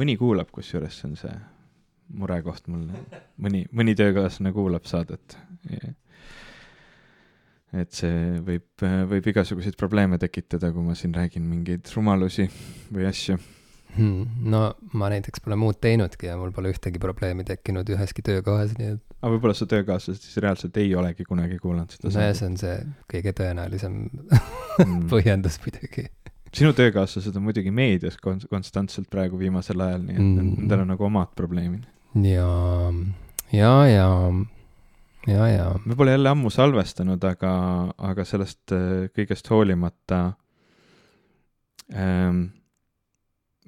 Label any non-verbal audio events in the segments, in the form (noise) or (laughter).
mõni kuulab, kusjuures see on see murekoht mul, mõni, mõni töökaaslane kuulab saadet. et see võib, võib igasuguseid probleeme tekitada, kui ma siin räägin mingeid rumalusi või asju hmm,. no ma näiteks pole muud teinudki ja mul pole ühtegi probleemi tekkinud üheski töökohas, nii et. aga võib-olla su töökaaslased siis reaalselt ei olegi kunagi kuulanud seda nojah, see on see kõige tõenäolisem mm. (laughs) põhjendus muidugi sinu töökaaslased on muidugi meedias kon-, konstantselt praegu viimasel ajal, nii et mm. nendel on nagu omad probleemid. ja, ja, ja, ja, ja. me pole jälle ammu salvestanud, aga, aga sellest äh, kõigest hoolimata ähm,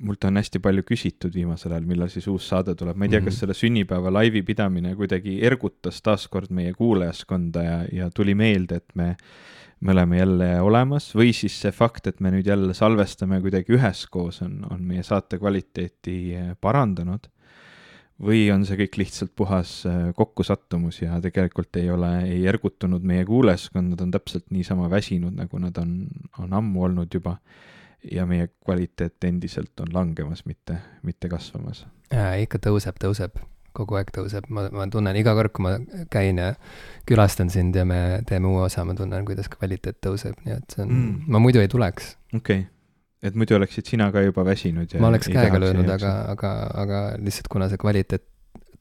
mult on hästi palju küsitud viimasel ajal, millal siis uus saade tuleb, ma ei tea kas selle sünnipäeva laivi pidamine kuidagi ergutas taaskord meie kuulajaskonda ja, ja tuli meelde, et me, me oleme jälle olemas või siis see fakt, et me nüüd jälle salvestame kuidagi üheskoos, on, on meie saate kvaliteeti eh, parandanud. või on see kõik lihtsalt puhas eh, kokkusattumus ja tegelikult ei ole, ei ergutunud meie kuulajaskond, nad on täpselt niisama väsinud, nagu nad on, on ammu olnud juba ja meie kvaliteet endiselt on langemas, mitte, mitte kasvamas ikka tõuseb, tõuseb, kogu aeg tõuseb, ma, ma tunnen iga kord, kui ma käin ja külastan sind ja me teeme uue osa, ma tunnen, kuidas kvaliteet tõuseb, nii et see on mm., ma muidu ei tuleks. okei okay., et muidu oleksid sina ka juba väsinud ja ma oleks käega löönud, aga, aga, aga lihtsalt kuna see kvaliteet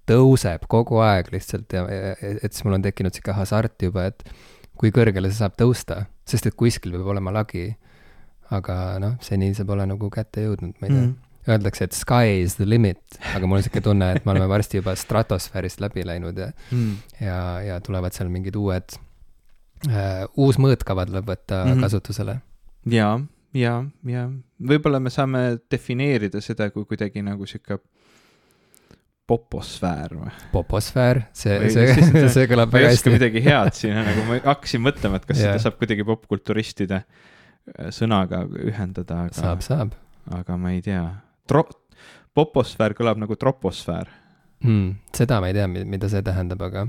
tõuseb kogu aeg lihtsalt ja, et siis mul on tekkinud sihuke hasart juba, et kui kõrgele see saab tõusta, sest et kuskil peab olema lagi aga noh, seni see pole nagu kätte jõudnud, ma ei tea mm. Öeldakse, et sky is the limit, aga mul on sihuke tunne, et me oleme varsti juba stratosfäärist läbi läinud ja mm., ja, ja tulevad seal mingid uued äh,, uus mõõtkava tuleb võtta mm -hmm. kasutusele. ja, ja, ja võib-olla me saame defineerida seda kui kuidagi nagu sihuke poposfäär või? poposfäär, see, see, (laughs) see, kõlab väga hästi. midagi head siin, nagu ma hakkasin mõtlema, et kas yeah. seda saab kuidagi popkulturistide sõnaga ühendada, aga. saab, saab. aga ma ei tea. Tro-, poposfäär kõlab nagu troposfäär hmm,. seda ma ei tea, mida see tähendab, aga.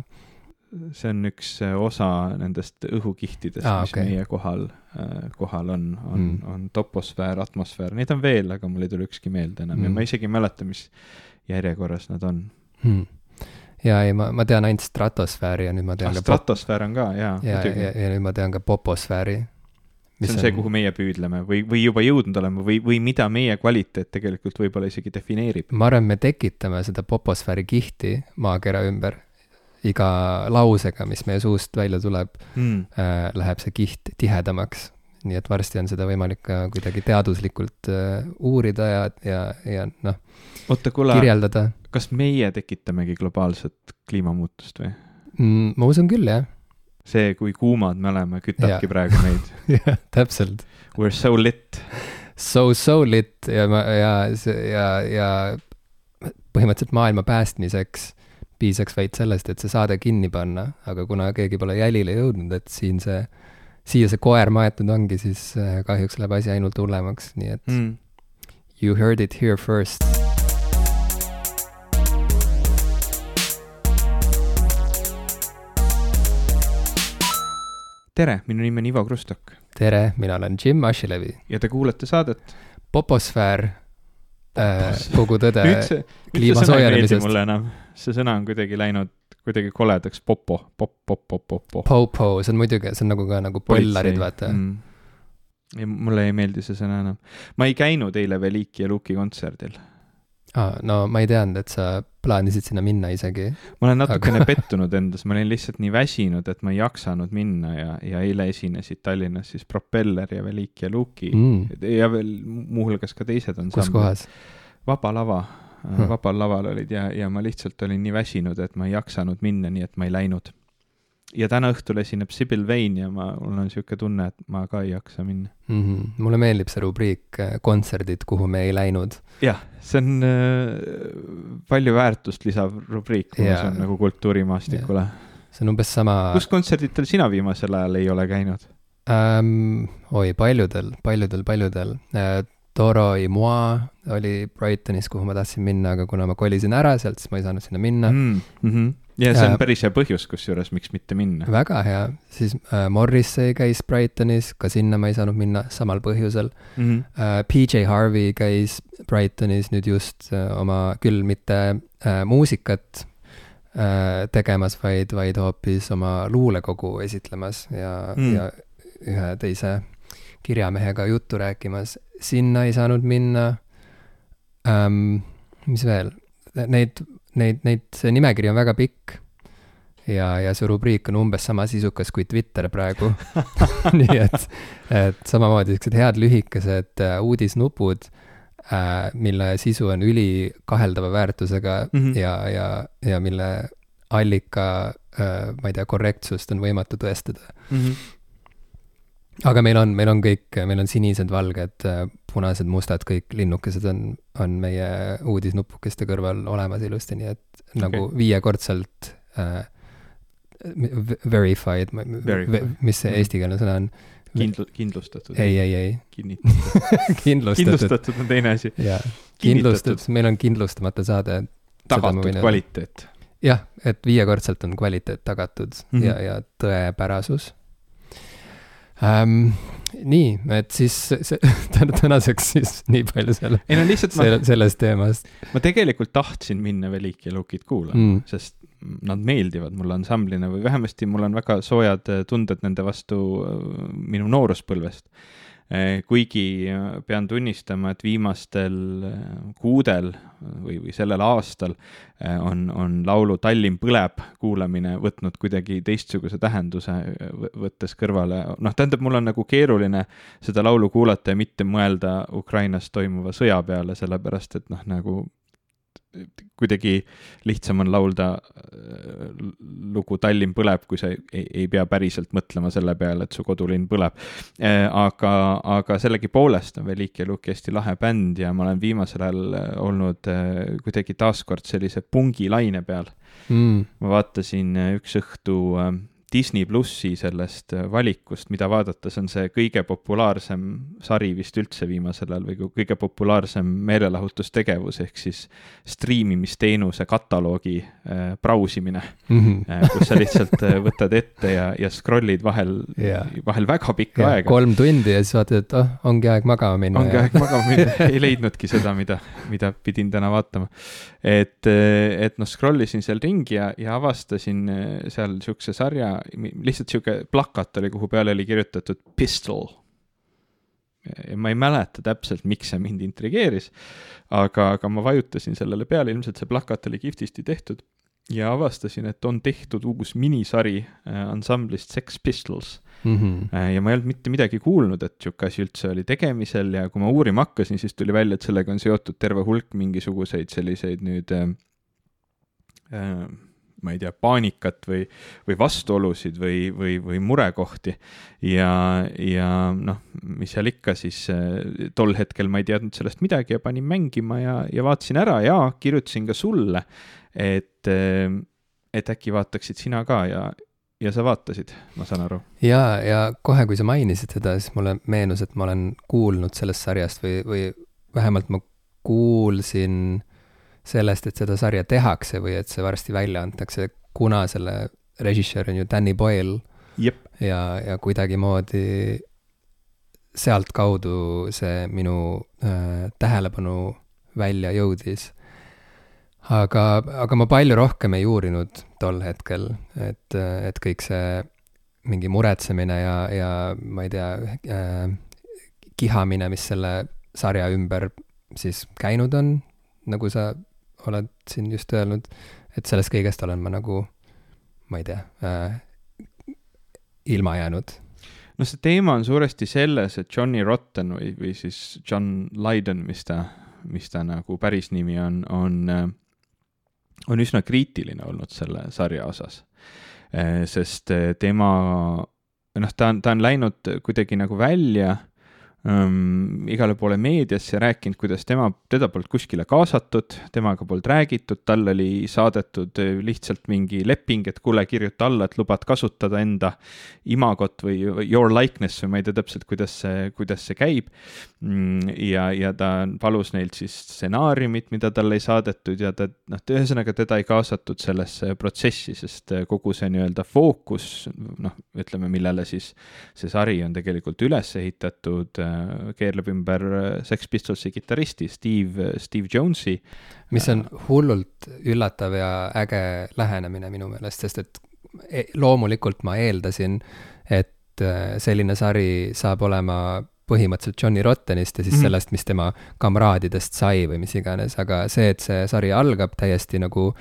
see on üks äh, osa nendest õhukihtidest ah,, mis okay. meie kohal, äh, kohal on, on hmm., on toposfäär, atmosfäär, neid on veel, aga mul ei tule ükski meelde enam hmm. ja ma isegi ei mäleta, mis järjekorras nad on hmm ja ei, ma, ma tean ainult stratosfääri ja nüüd ma tean ah, ka. stratosfäär on ka, jaa. ja, ja, ja, ja nüüd ma tean ka poposfääri see on, on see, kuhu meie püüdleme või, või juba jõudnud oleme või, või mida meie kvaliteet tegelikult võib-olla isegi defineerib? ma arvan, me tekitame seda poposfääri kihti maakera ümber. iga lausega, mis meie suust välja tuleb mm., äh, läheb see kiht tihedamaks. nii et varsti on seda võimalik ka kuidagi teaduslikult äh, uurida ja, ja, ja noh, kirjeldada. kas meie tekitamegi globaalset kliimamuutust või mm,? ma usun küll, jah see, kui kuumad me oleme, kütabki ja. praegu meid. (laughs) jah, täpselt. We are so lit. So, so lit ja ma, ja ja, ja põhimõtteliselt maailma päästmiseks piisaks vaid sellest, et see saade kinni panna, aga kuna keegi pole jälile jõudnud, et siin see, siia see koer maetud ongi, siis äh, kahjuks läheb asi ainult hullemaks, nii et mm. you heard it here first tere, minu nimi on Ivo Krustok. tere, mina olen Jim Ashilevi. ja te kuulate saadet Poposfäär äh,, kogu tõde kliima soojenemisest. mulle enam, see sõna on kuidagi läinud kuidagi koledaks, popo, pop, pop, pop, pop, pop. Popo, see on muidugi, see on nagu ka nagu põllarid, vaata mm.. ja mulle ei meeldi see sõna enam. ma ei käinud eile Veliki ja Luki kontserdil ah,. no ma ei teadnud, et sa plaanisid sinna minna isegi. ma olen natukene aga... pettunud endas, ma olin lihtsalt nii väsinud, et ma ei jaksanud minna ja, ja eile esinesid Tallinnas siis Propeller ja Velik ja Luki mm. ja veel muuhulgas ka teised on. kus kohas? Vaba Lava hmm., Vabal Laval olid ja, ja ma lihtsalt olin nii väsinud, et ma ei jaksanud minna, nii et ma ei läinud ja täna õhtul esineb Sibyl Vane ja ma, mul on niisugune tunne, et ma ka ei jaksa minna mm. -hmm. mulle meeldib see rubriik äh, kontserdid, kuhu me ei läinud. jah, see on äh, palju väärtust lisav rubriik, ma usun, nagu kultuurimaastikule. see on umbes sama. kus kontserditel sina viimasel ajal ei ole käinud ähm,? oi, paljudel, paljudel, paljudel äh,. Toro y Moi oli Brightonis, kuhu ma tahtsin minna, aga kuna ma kolisin ära sealt, siis ma ei saanud sinna minna mm. -hmm ja see on Ja- päris hea põhjus, kusjuures, miks mitte minna. väga hea, siis äh, Morrissey käis Brightonis, ka sinna ma ei saanud minna samal põhjusel Mm -hmm. äh,. PJ Harvey käis Brightonis nüüd just äh, oma, küll mitte äh, muusikat äh, tegemas, vaid, vaid hoopis oma luulekogu esitlemas ja mm. ja ühe teise kirjamehega juttu rääkimas. sinna ei saanud minna ähm,. mis veel, neid, neid, neid, see nimekiri on väga pikk ja, ja see rubriik on umbes sama sisukas kui Twitter praegu (laughs) nii et, et samamoodi siuksed head lühikesed äh, uudisnupud äh,, mille sisu on ülikaheldava väärtusega mm. -hmm. ja, ja, ja mille allika äh,, ma ei tea, korrektsust on võimatu tõestada. Mm -hmm. Aga meil on, meil on kõik, meil on sinised, valged, punased, mustad, kõik linnukesed on, on meie uudisnupukeste kõrval olemas ilusti, nii et nagu Okei. viiekordselt äh, verified, Verified. mis see Mhm. eestikeelne sõna on? kindlu-, kindlustatud. ei, ei, ei, kinnitatud. (laughs) kindlustatud on teine asi. ja Kinnitatud. kindlustatud, meil on kindlustamata saade. tagatud kvaliteet. jah, et viiekordselt on kvaliteet tagatud mm. -hmm. ja, ja tõepärasus ähm,. nii, et siis see, (laughs) täna- tänaseks siis nii palju selle, ei no selle, sellest teemast ma tegelikult tahtsin minna Veliki ja Lukit kuulama mm.. sest nad meeldivad mulle ansamblina või vähemasti mul on väga soojad tunded nende vastu äh, minu nooruspõlvest. Kuigi äh, pean tunnistama, et viimastel äh, kuudel või, või sellel aastal äh, on, on laulu Tallinn põleb kuulamine võtnud kuidagi teistsuguse tähenduse, võttes kõrvale, noh, tähendab, mul on nagu keeruline seda laulu kuulata ja mitte mõelda Ukrainas toimuva sõja peale, sellepärast et noh, nagu kuidagi lihtsam on laulda äh, lugu Tallinn põleb, kui sa ei, ei pea päriselt mõtlema selle peale, et su kodulinn põleb. aga, aga sellegipoolest on Veliki ja Lukk hästi lahe bänd ja ma olen viimasel ajal äh, olnud äh, kuidagi taaskord sellise pungilaine peal. Mm. ma vaatasin äh, üks õhtu äh, Disney plussi sellest äh, valikust, mida vaadates on see kõige populaarsem sari vist üldse viimasel ajal või kõige populaarsem meelelahutustegevus ehk siis striimimisteenuse kataloogi äh, brausimine Mm -hmm. kus sa lihtsalt äh, võtad ette ja, ja scroll'id vahel Jaa. vahel väga pikka Ja, aega. kolm tundi ja siis vaatad, et oh, ongi aeg magama minna. ongi aeg magama minna, ei leidnudki seda, mida, mida pidin täna vaatama. et, et noh, scroll isin seal ringi ja, ja avastasin seal siukse sarja, lihtsalt sihuke plakat oli, kuhu peale oli kirjutatud pistol. ja ma ei mäleta täpselt, miks see mind intrigeeris, aga, aga ma vajutasin sellele peale, ilmselt see plakat oli kihvtisti tehtud ja avastasin, et on tehtud uus minisari eh, ansamblist Sex Pistols mm. -hmm. Äh, ja ma ei olnud mitte midagi kuulnud, et sihuke asi üldse oli tegemisel ja kui ma uurima hakkasin, siis tuli välja, et sellega on seotud terve hulk mingisuguseid selliseid nüüd äh, äh, ma ei tea, paanikat või, või vastuolusid või, või, või murekohti. Ja, ja noh, mis seal ikka siis äh, tol hetkel ma ei teadnud sellest midagi ja panin mängima ja, ja vaatasin ära ja kirjutasin ka sulle, et, et äkki vaataksid sina ka ja, ja sa vaatasid, ma saan aru. Ja, ja kohe, kui sa mainisid seda, siis mulle meenus, et ma olen kuulnud sellest sarjast või, või vähemalt ma kuulsin sellest, et seda sarja tehakse või et see varsti välja antakse, kuna selle režissöör on ju Danny Boyle ja, ja kuidagimoodi sealtkaudu see minu äh, tähelepanu välja jõudis. aga, aga ma palju rohkem ei uurinud tol hetkel, et, et kõik see mingi muretsemine ja, ja ma ei tea äh,, kihamine, mis selle sarja ümber siis käinud on, nagu sa oled siin just öelnud, et sellest kõigest olen ma nagu, ma ei tea äh,, ilma jäänud no see teema on suuresti selles, et Johnny Rotten või, või siis John Lydon, mis ta, mis ta nagu päris nimi on, on, on üsna kriitiline olnud selle sarja osas. sest tema, noh, ta on, ta on läinud kuidagi nagu välja ähm, igale poole meediasse rääkinud, kuidas tema, teda polnud kuskile kaasatud, temaga polnud räägitud, tal oli saadetud äh, lihtsalt mingi leping, et kuule, kirjuta alla, et lubad kasutada enda imagot või your likeness või ma ei tea täpselt, kuidas see, kuidas see käib. Mm, ja, ja ta palus neilt siis stsenaariumit, mida talle ei saadetud ja ta, noh, ühesõnaga teda ei kaasatud sellesse protsessi, sest äh, kogu see nii-öelda fookus, noh, ütleme, millele siis see sari on tegelikult üles ehitatud keerleb ümber äh, Sex Pistolsi kitarristi Steve, Steve Jonesi. mis on hullult üllatav ja äge lähenemine minu meelest, sest et e, loomulikult ma eeldasin, et äh, selline sari saab olema põhimõtteliselt Johnny Rottenist ja siis mm -hmm. sellest, mis tema kamraadidest sai või mis iganes, aga see, et see sari algab täiesti nagu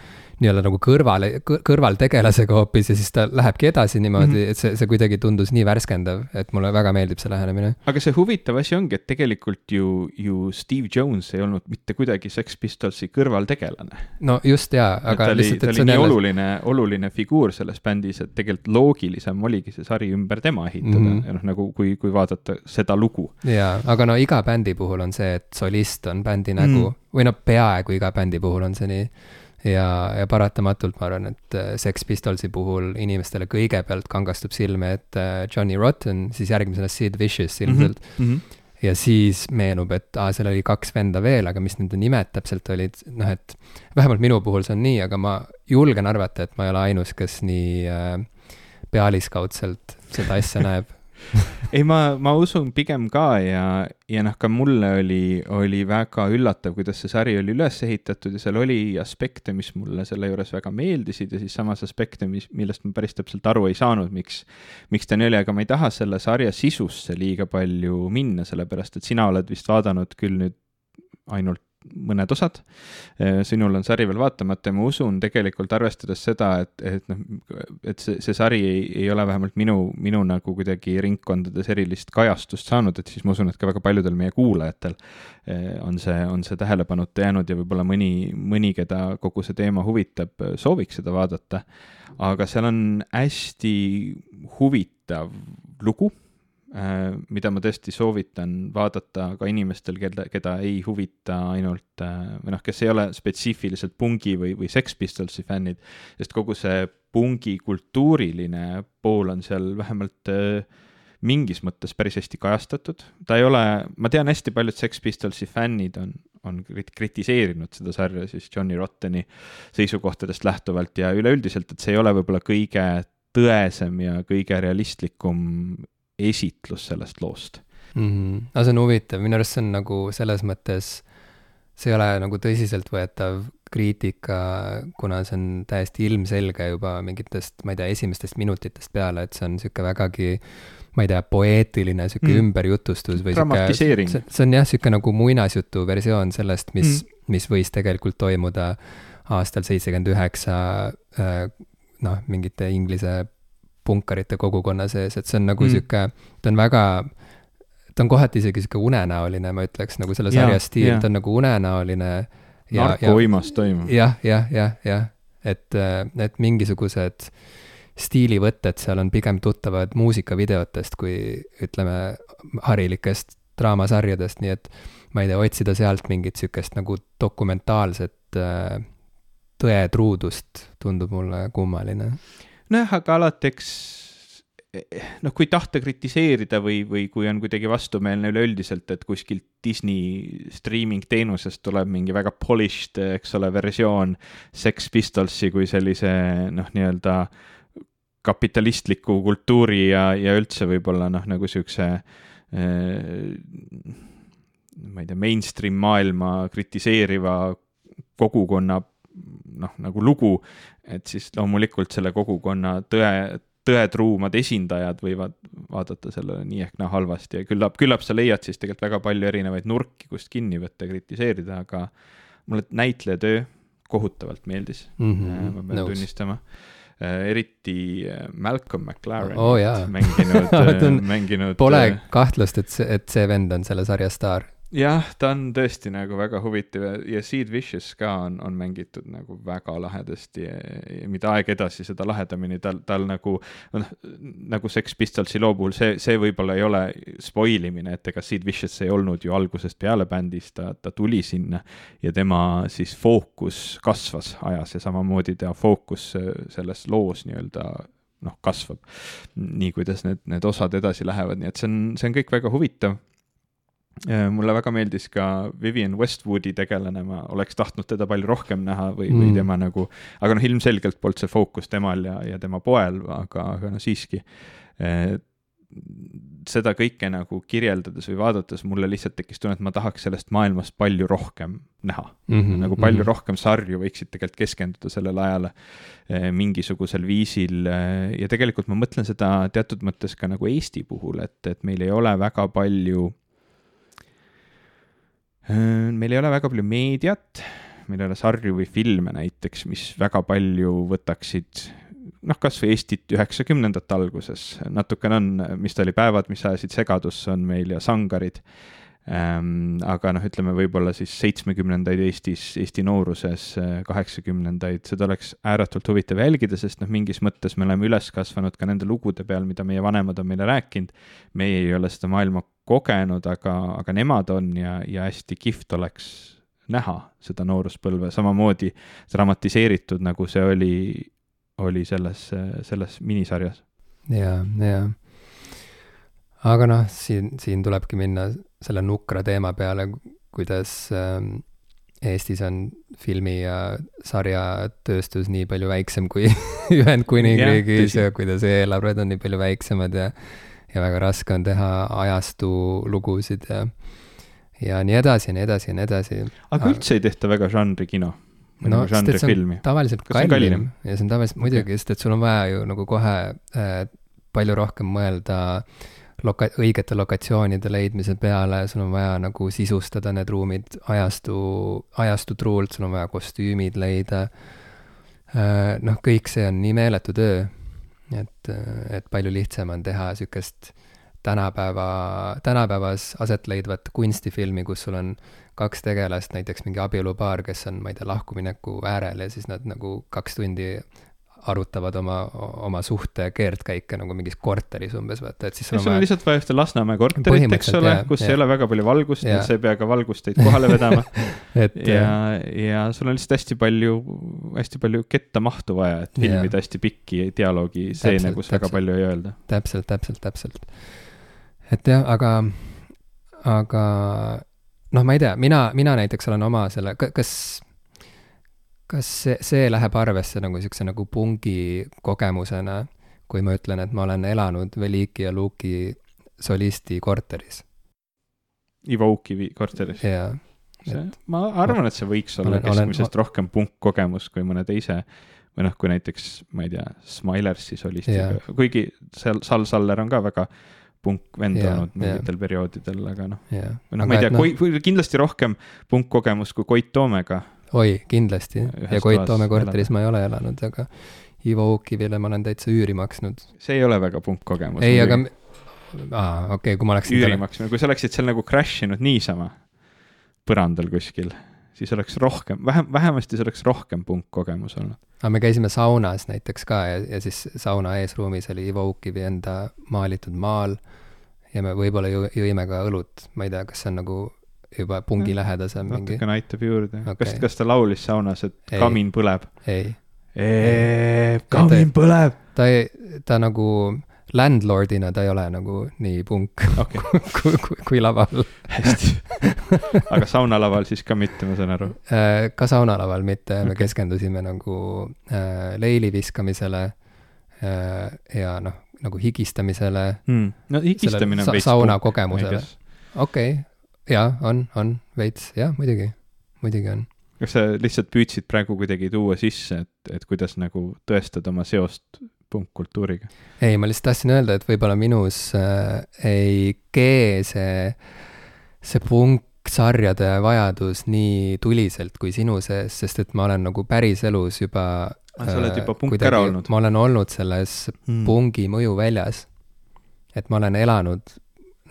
nii-öelda nagu kõrvale, kõrvaltegelasega hoopis ja siis ta lähebki edasi niimoodi mm, -hmm. et see, see kuidagi tundus nii värskendav, et mulle väga meeldib see lähenemine. aga see huvitav asi ongi, et tegelikult ju, ju Steve Jones ei olnud mitte kuidagi Sex Pistolsi kõrvaltegelane. no just jaa, aga ta lihtsalt, et oli nii jälle... oluline, oluline figuur selles bändis, et tegelikult loogilisem oligi see sari ümber tema ehitada mm -hmm. ja noh, nagu kui, kui vaadata seda lugu. jaa, aga no iga bändi puhul on see, et solist on bändi nägu mm -hmm. või noh, peaaegu iga bändi puhul on see nii ja, ja paratamatult ma arvan, et äh, Sex Pistolsi puhul inimestele kõigepealt kangastub silme ette äh, Johnny Rotten, siis järgmisena Sid Vicious ilmselt mm. -hmm. ja siis meenub, et aa, seal oli kaks venda veel, aga mis nende nimed täpselt olid, noh et vähemalt minu puhul see on nii, aga ma julgen arvata, et ma ei ole ainus, kes nii äh, pealiskaudselt seda asja näeb (laughs) ei, ma, ma usun pigem ka ja, ja noh, ka mulle oli, oli väga üllatav, kuidas see sari oli üles ehitatud ja seal oli aspekte, mis mulle selle juures väga meeldisid ja siis samas aspekte, mis, millest ma päris täpselt aru ei saanud, miks, miks ta nii oli, aga ma ei taha selle sarja sisusse liiga palju minna, sellepärast et sina oled vist vaadanud küll nüüd ainult mõned osad. Äh, sinul on sari veel vaatamata ja ma usun tegelikult arvestades seda, et, et noh, et see, see sari ei, ei ole vähemalt minu, minu nagu kuidagi ringkondades erilist kajastust saanud, et siis ma usun, et ka väga paljudel meie kuulajatel äh, on see, on see tähelepanuta jäänud ja võib-olla mõni, mõni, keda kogu see teema huvitab, sooviks seda vaadata. aga seal on hästi huvitav lugu Äh, mida ma tõesti soovitan vaadata ka inimestel, keda, keda ei huvita ainult äh, või noh, kes ei ole spetsiifiliselt pungi või, või Sex Pistolsi fännid, sest kogu see pungi kultuuriline pool on seal vähemalt äh, mingis mõttes päris hästi kajastatud, ta ei ole, ma tean, hästi paljud Sex Pistolsi fännid on, on kritiseerinud seda sarja siis Johnny Rotteni seisukohtadest lähtuvalt ja üleüldiselt, et see ei ole võib-olla kõige tõesem ja kõige realistlikum esitlus sellest loost mm. -hmm. aga see on huvitav, minu arust see on nagu selles mõttes, see ei ole nagu tõsiseltvõetav kriitika, kuna see on täiesti ilmselge juba mingitest, ma ei tea, esimestest minutitest peale, et see on niisugune vägagi ma ei tea, poeetiline sihuke mm. ümberjutustus või see, see on jah, sihuke nagu muinasjutu versioon sellest, mis mm., mis võis tegelikult toimuda aastal seitsekümmend üheksa äh, noh, mingite Inglise punkarite kogukonna sees, et see on nagu mm. sihuke, ta on väga, ta on kohati isegi sihuke unenäoline, ma ütleks, nagu selle sarja stiil, ta on nagu unenäoline. narkouimas toimub. jah, jah, jah, jah, et, et mingisugused stiilivõtted seal on pigem tuttavad muusikavideotest kui ütleme, harilikest draamasarjadest, nii et ma ei tea, otsida sealt mingit sihukest nagu dokumentaalset äh, tõetruudust tundub mulle kummaline nojah, aga alati eks noh, kui tahta kritiseerida või, või kui on kuidagi vastumeelne üleüldiselt, et kuskilt Disney streaming teenusest tuleb mingi väga polished, eks ole, versioon Sex Pistolsi kui sellise noh, nii-öelda kapitalistliku kultuuri ja, ja üldse võib-olla noh, nagu siukse eh, ma ei tea, mainstream maailma kritiseeriva kogukonna noh, nagu lugu, et siis loomulikult selle kogukonna tõe, tõetruumad esindajad võivad vaadata sellele nii ehk naa halvasti ja küllap, küllap sa leiad siis tegelikult väga palju erinevaid nurki, kust kinni võtta ja kritiseerida, aga mulle näitleja töö kohutavalt meeldis. Mm, -hmm, ma pean nõus. tunnistama. Äh, eriti äh, Malcolm McLaren oh, mänginud (laughs) mänginud Pole kahtlust, et see, et see vend on selle sarja staar jah, ta on tõesti nagu väga huvitav ja, Sid Vicious ka on, on mängitud nagu väga lahedasti ja, ja mida aeg edasi, seda lahedamini tal, tal nagu, noh, nagu Sex Pistolsi loo puhul see, see võib-olla ei ole spoil imine, et ega Sid Vicious ei olnud ju algusest peale bändis, ta, ta tuli sinna ja tema siis fookus kasvas ajas ja samamoodi ta fookus selles loos nii-öelda noh, kasvab. nii, kuidas need, need osad edasi lähevad, nii et see on, see on kõik väga huvitav mulle väga meeldis ka Vivian Westwoodi tegelane, ma oleks tahtnud teda palju rohkem näha või mm., või tema nagu, aga noh, ilmselgelt polnud see fookus temal ja, ja tema poel, aga, aga no siiski eh,. seda kõike nagu kirjeldades või vaadates mulle lihtsalt tekkis tunne, et ma tahaks sellest maailmast palju rohkem näha mm. -hmm, nagu palju mm -hmm. rohkem sarju võiksid tegelikult keskenduda sellele ajale eh, mingisugusel viisil ja tegelikult ma mõtlen seda teatud mõttes ka nagu Eesti puhul, et, et meil ei ole väga palju Äh, meil ei ole väga palju meediat, meil ei ole sarju või filme näiteks, mis väga palju võtaksid noh, kasvõi Eestit üheksakümnendate alguses, natukene on, mis ta oli, Päevad, mis ajasid segadusse, on meil ja Sangarid ähm,. aga noh, ütleme võib-olla siis seitsmekümnendaid Eestis, Eesti nooruses, äh, kaheksakümnendaid, seda oleks ääretult huvitav jälgida, sest noh, mingis mõttes me oleme üles kasvanud ka nende lugude peal, mida meie vanemad on meile rääkinud. meie ei ole seda maailma kogenud, aga, aga nemad on ja, ja hästi kihvt oleks näha seda nooruspõlve samamoodi dramatiseeritud, nagu see oli, oli selles, selles minisarjas. ja, ja. aga noh, siin, siin tulebki minna selle nukra teema peale, kuidas äh, Eestis on filmi ja sarjatööstus nii palju väiksem kui (laughs) Ühendkuningriigis ja, ja kuidas eelarved on nii palju väiksemad ja ja väga raske on teha ajastu lugusid ja, ja nii edasi ja nii edasi ja nii edasi. aga üldse ei tehta väga žanrikino? no nagu sest, et see on tavaliselt kallim, kallim ja see on tavaliselt okay. muidugi, sest et sul on vaja ju nagu kohe äh, palju rohkem mõelda loka-, õigete lokatsioonide leidmise peale, sul on vaja nagu sisustada need ruumid ajastu, ajastu truult, sul on vaja kostüümid leida äh,. noh, kõik see on nii meeletu töö et, et palju lihtsam on teha niisugust tänapäeva, tänapäevas aset leidvat kunstifilmi, kus sul on kaks tegelast, näiteks mingi abielupaar, kes on, ma ei tea, lahkumineku äärel ja siis nad nagu kaks tundi arutavad oma, oma suhte keerdkäike nagu mingis korteris umbes, vaata, et siis sul on vaja... lihtsalt vaja ühte Lasnamäe korterit, eks ole, kus ja. ei ole väga palju valgust ja sa ei pea ka valgust teid kohale vedama (laughs) et ja, ja sul on lihtsalt hästi palju, hästi palju kettamahtu vaja, et filmida hästi pikki dialoogiseene, kus täpselt. väga palju ei öelda. täpselt, täpselt, täpselt. et jah, aga, aga noh, ma ei tea, mina, mina näiteks olen oma selle, kas kas see, see läheb arvesse nagu niisuguse nagu pungi kogemusena, kui ma ütlen, et ma olen elanud Veliki ja Luki solisti korteris? Ivo Uki korteris? jaa. see, ma arvan, et see võiks olla olen, keskmisest olen, rohkem punkkogemus kui mõne teise või noh, kui näiteks, ma ei tea, Smilersi solistiga, kuigi seal Sal Saller on ka väga punkvend olnud mingitel perioodidel, aga noh, või noh, ma ei tea no., kindlasti rohkem punkkogemus kui Koit Toomega oi, kindlasti. ja Koit Toome korteris elada. ma ei ole elanud, aga Ivo Uukivile ma olen täitsa üüri maksnud. see ei ole väga punkkogemus. ei, aga, aa, okei okay,, kui ma oleksin üüri maksmine, kui sa oleksid seal nagu crash inud niisama põrandal kuskil, siis oleks rohkem, vähem, vähemasti see oleks rohkem punkkogemus olnud. aga me käisime saunas näiteks ka ja, ja siis sauna eesruumis oli Ivo Uukivi enda maalitud maal ja me võib-olla jõime ka õlut, ma ei tea, kas see on nagu juba pungilähedasem mingi. natukene aitab juurde okay.. kas, kas ta laulis saunas, et ei. kamin põleb? ei. kamin ta, põleb! ta ei, ta nagu landlord'ina ta ei ole nagu nii punk okay. (laughs) kui, kui, kui laval. hästi. (laughs) aga saunalaval siis ka mitte, ma saan aru? Äh, ka saunalaval mitte me keskendusime nagu äh, leili viskamisele äh, ja noh, nagu higistamisele mm.. no higistamine on veits sauna kogemusele. okei okay jaa, on, on, veits, jah, muidugi, muidugi on. kas sa lihtsalt püüdsid praegu kuidagi tuua sisse, et, et kuidas nagu tõestada oma seost punkkultuuriga? ei, ma lihtsalt tahtsin öelda, et võib-olla minus äh, ei kee see, see punksarjade vajadus nii tuliselt kui sinu sees, sest et ma olen nagu päriselus juba ah, sa oled juba punk ära olnud? ma olen olnud selles hmm. pungi mõjuväljas. et ma olen elanud,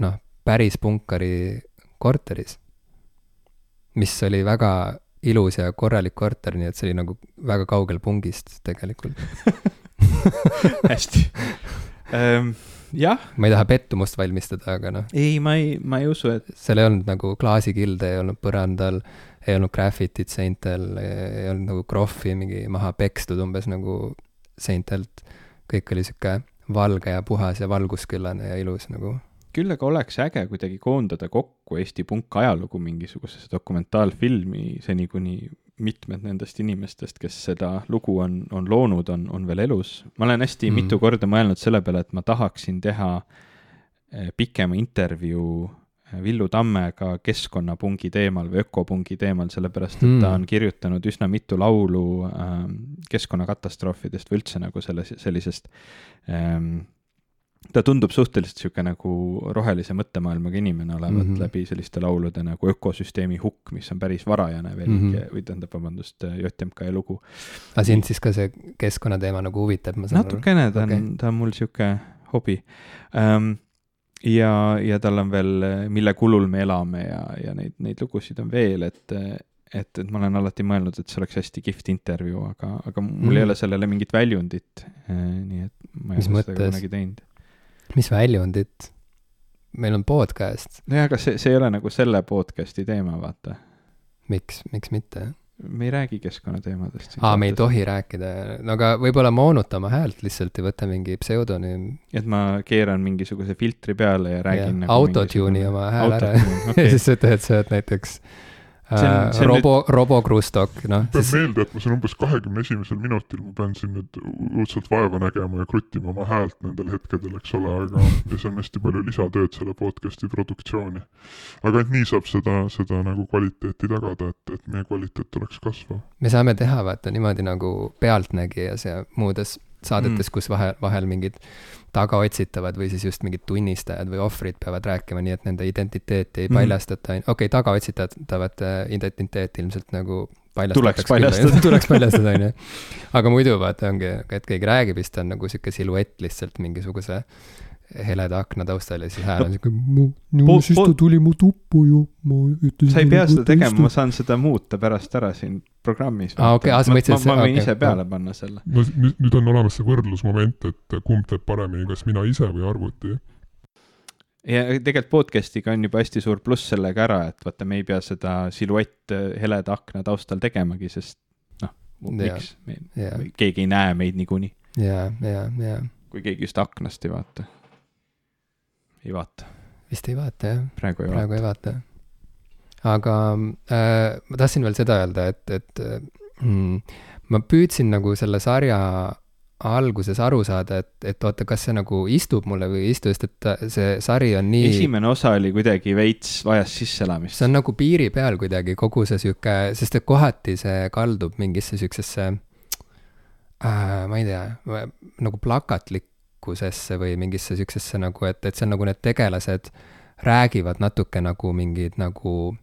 noh, päris punkari korteris mis oli väga ilus ja korralik korter, nii et see oli nagu väga kaugel pungist tegelikult (laughs) hästi ähm, jah. ma ei taha pettumust valmistada, aga noh. ei, ma ei, ma ei usu, et. seal ei olnud nagu klaasikilde, ei olnud põrandal, ei olnud graffitit seintel, ei olnud nagu krohvi mingi maha pekstud umbes nagu seintelt. kõik oli sihuke valge ja puhas ja valgusküllane ja ilus nagu küll aga oleks äge kuidagi koondada kokku Eesti punkajalugu mingisugusesse dokumentaalfilmi, seni kuni mitmed nendest inimestest, kes seda lugu on, on loonud, on, on veel elus. ma olen hästi mm. mitu korda mõelnud selle peale, et ma tahaksin teha eh, pikema intervjuu eh, Villu Tammega keskkonnapungi teemal või ökopungi teemal, sellepärast et ta on kirjutanud üsna mitu laulu äh, keskkonnakatastroofidest või üldse nagu selles, sellisest ähm, ta tundub suhteliselt niisugune nagu rohelise mõttemaailmaga inimene olevat mm -hmm. läbi selliste laulude nagu Ökosüsteemi hukk, mis on päris varajane veel mm, -hmm. või tähendab, vabandust, JMK lugu. aga sind siis ka see keskkonnateema nagu huvitab, ma saan natukene, ta on okay., ta on mul niisugune hobi um, ja, ja tal on veel Mille kulul me elame ja, ja neid, neid lugusid on veel, et et, et ma olen alati mõelnud, et see oleks hästi kihvt intervjuu, aga, aga mul mm. ei ole sellele mingit väljundit. nii et ma ei Mis ole seda kunagi teinud mis väljundit? meil on podcast. nojah, aga see, see ei ole nagu selle podcast'i teema, vaata. miks, miks mitte? me ei räägi keskkonnateemadest. aa, me ei tohi rääkida, no aga võib-olla moonuta oma häält lihtsalt ja võta mingi pseudonüüm. et ma keeran mingisuguse filtri peale ja räägin ja, nagu autotune'i oma hääl ära okay. (laughs) ja siis ütled, et sa oled näiteks See on, äh, see on robo nüüd..., Robo-Krustok, noh. pean siis... meelde, et ma siin umbes kahekümne esimesel minutil ma pean siin nüüd õudselt vaeva nägema ja kruttima oma häält nendel hetkedel, eks ole, aga ja see on hästi palju lisatööd selle podcast'i produktsiooni. aga ainult nii saab seda, seda nagu kvaliteeti tagada, et, et meie kvaliteet oleks kasvav. me saame teha vaata niimoodi nagu Pealtnägijas ja muudes saadetes mm., kus vahel, vahel mingid tagaotsitavad või siis just mingid tunnistajad või ohvrid peavad rääkima, nii et nende identiteeti ei mm. paljastata, okei okay,, tagaotsitavate identiteet ilmselt nagu (laughs) tuleks paljastada. tuleks paljastada, on ju. aga muidu vaata ongi, et keegi räägib, siis ta on nagu sihuke siluett lihtsalt mingisuguse heleda akna taustal ja siis hääl on siuke, no siis ta tuli mu tuppu ju, ma ütlesin. sa ei pea seda tegema, ma saan seda muuta pärast ära siin programmis. aa, okei, aa, sa mõtlesid, et see. ma võin okay, ise peale panna selle. no nüüd, nüüd on olemas see võrdlusmoment, et kumb teeb paremini, kas mina ise või arvuti. ja tegelikult podcast'iga on juba hästi suur pluss sellega ära, et vaata, me ei pea seda siluett heleda akna taustal tegemagi, sest noh, miks, keegi ei näe meid niikuinii. ja, ja, ja. kui keegi just aknast ei vaata ei vaata. vist ei vaata, jah. praegu ei praegu vaata. ei vaata. aga äh, ma tahtsin veel seda öelda, et, et mm, ma püüdsin nagu selle sarja alguses aru saada, et, et oota, kas see nagu istub mulle või ei istu, sest et see sari on nii. esimene osa oli kuidagi veits, vajas sisseelamist. see on nagu piiri peal kuidagi kogu see sihuke, sest et kohati see kaldub mingisse siuksesse äh,, ma ei tea, nagu plakatlik tegelikkusesse või mingisse siuksesse nagu, et, et see on nagu need tegelased räägivad natuke nagu mingid nagu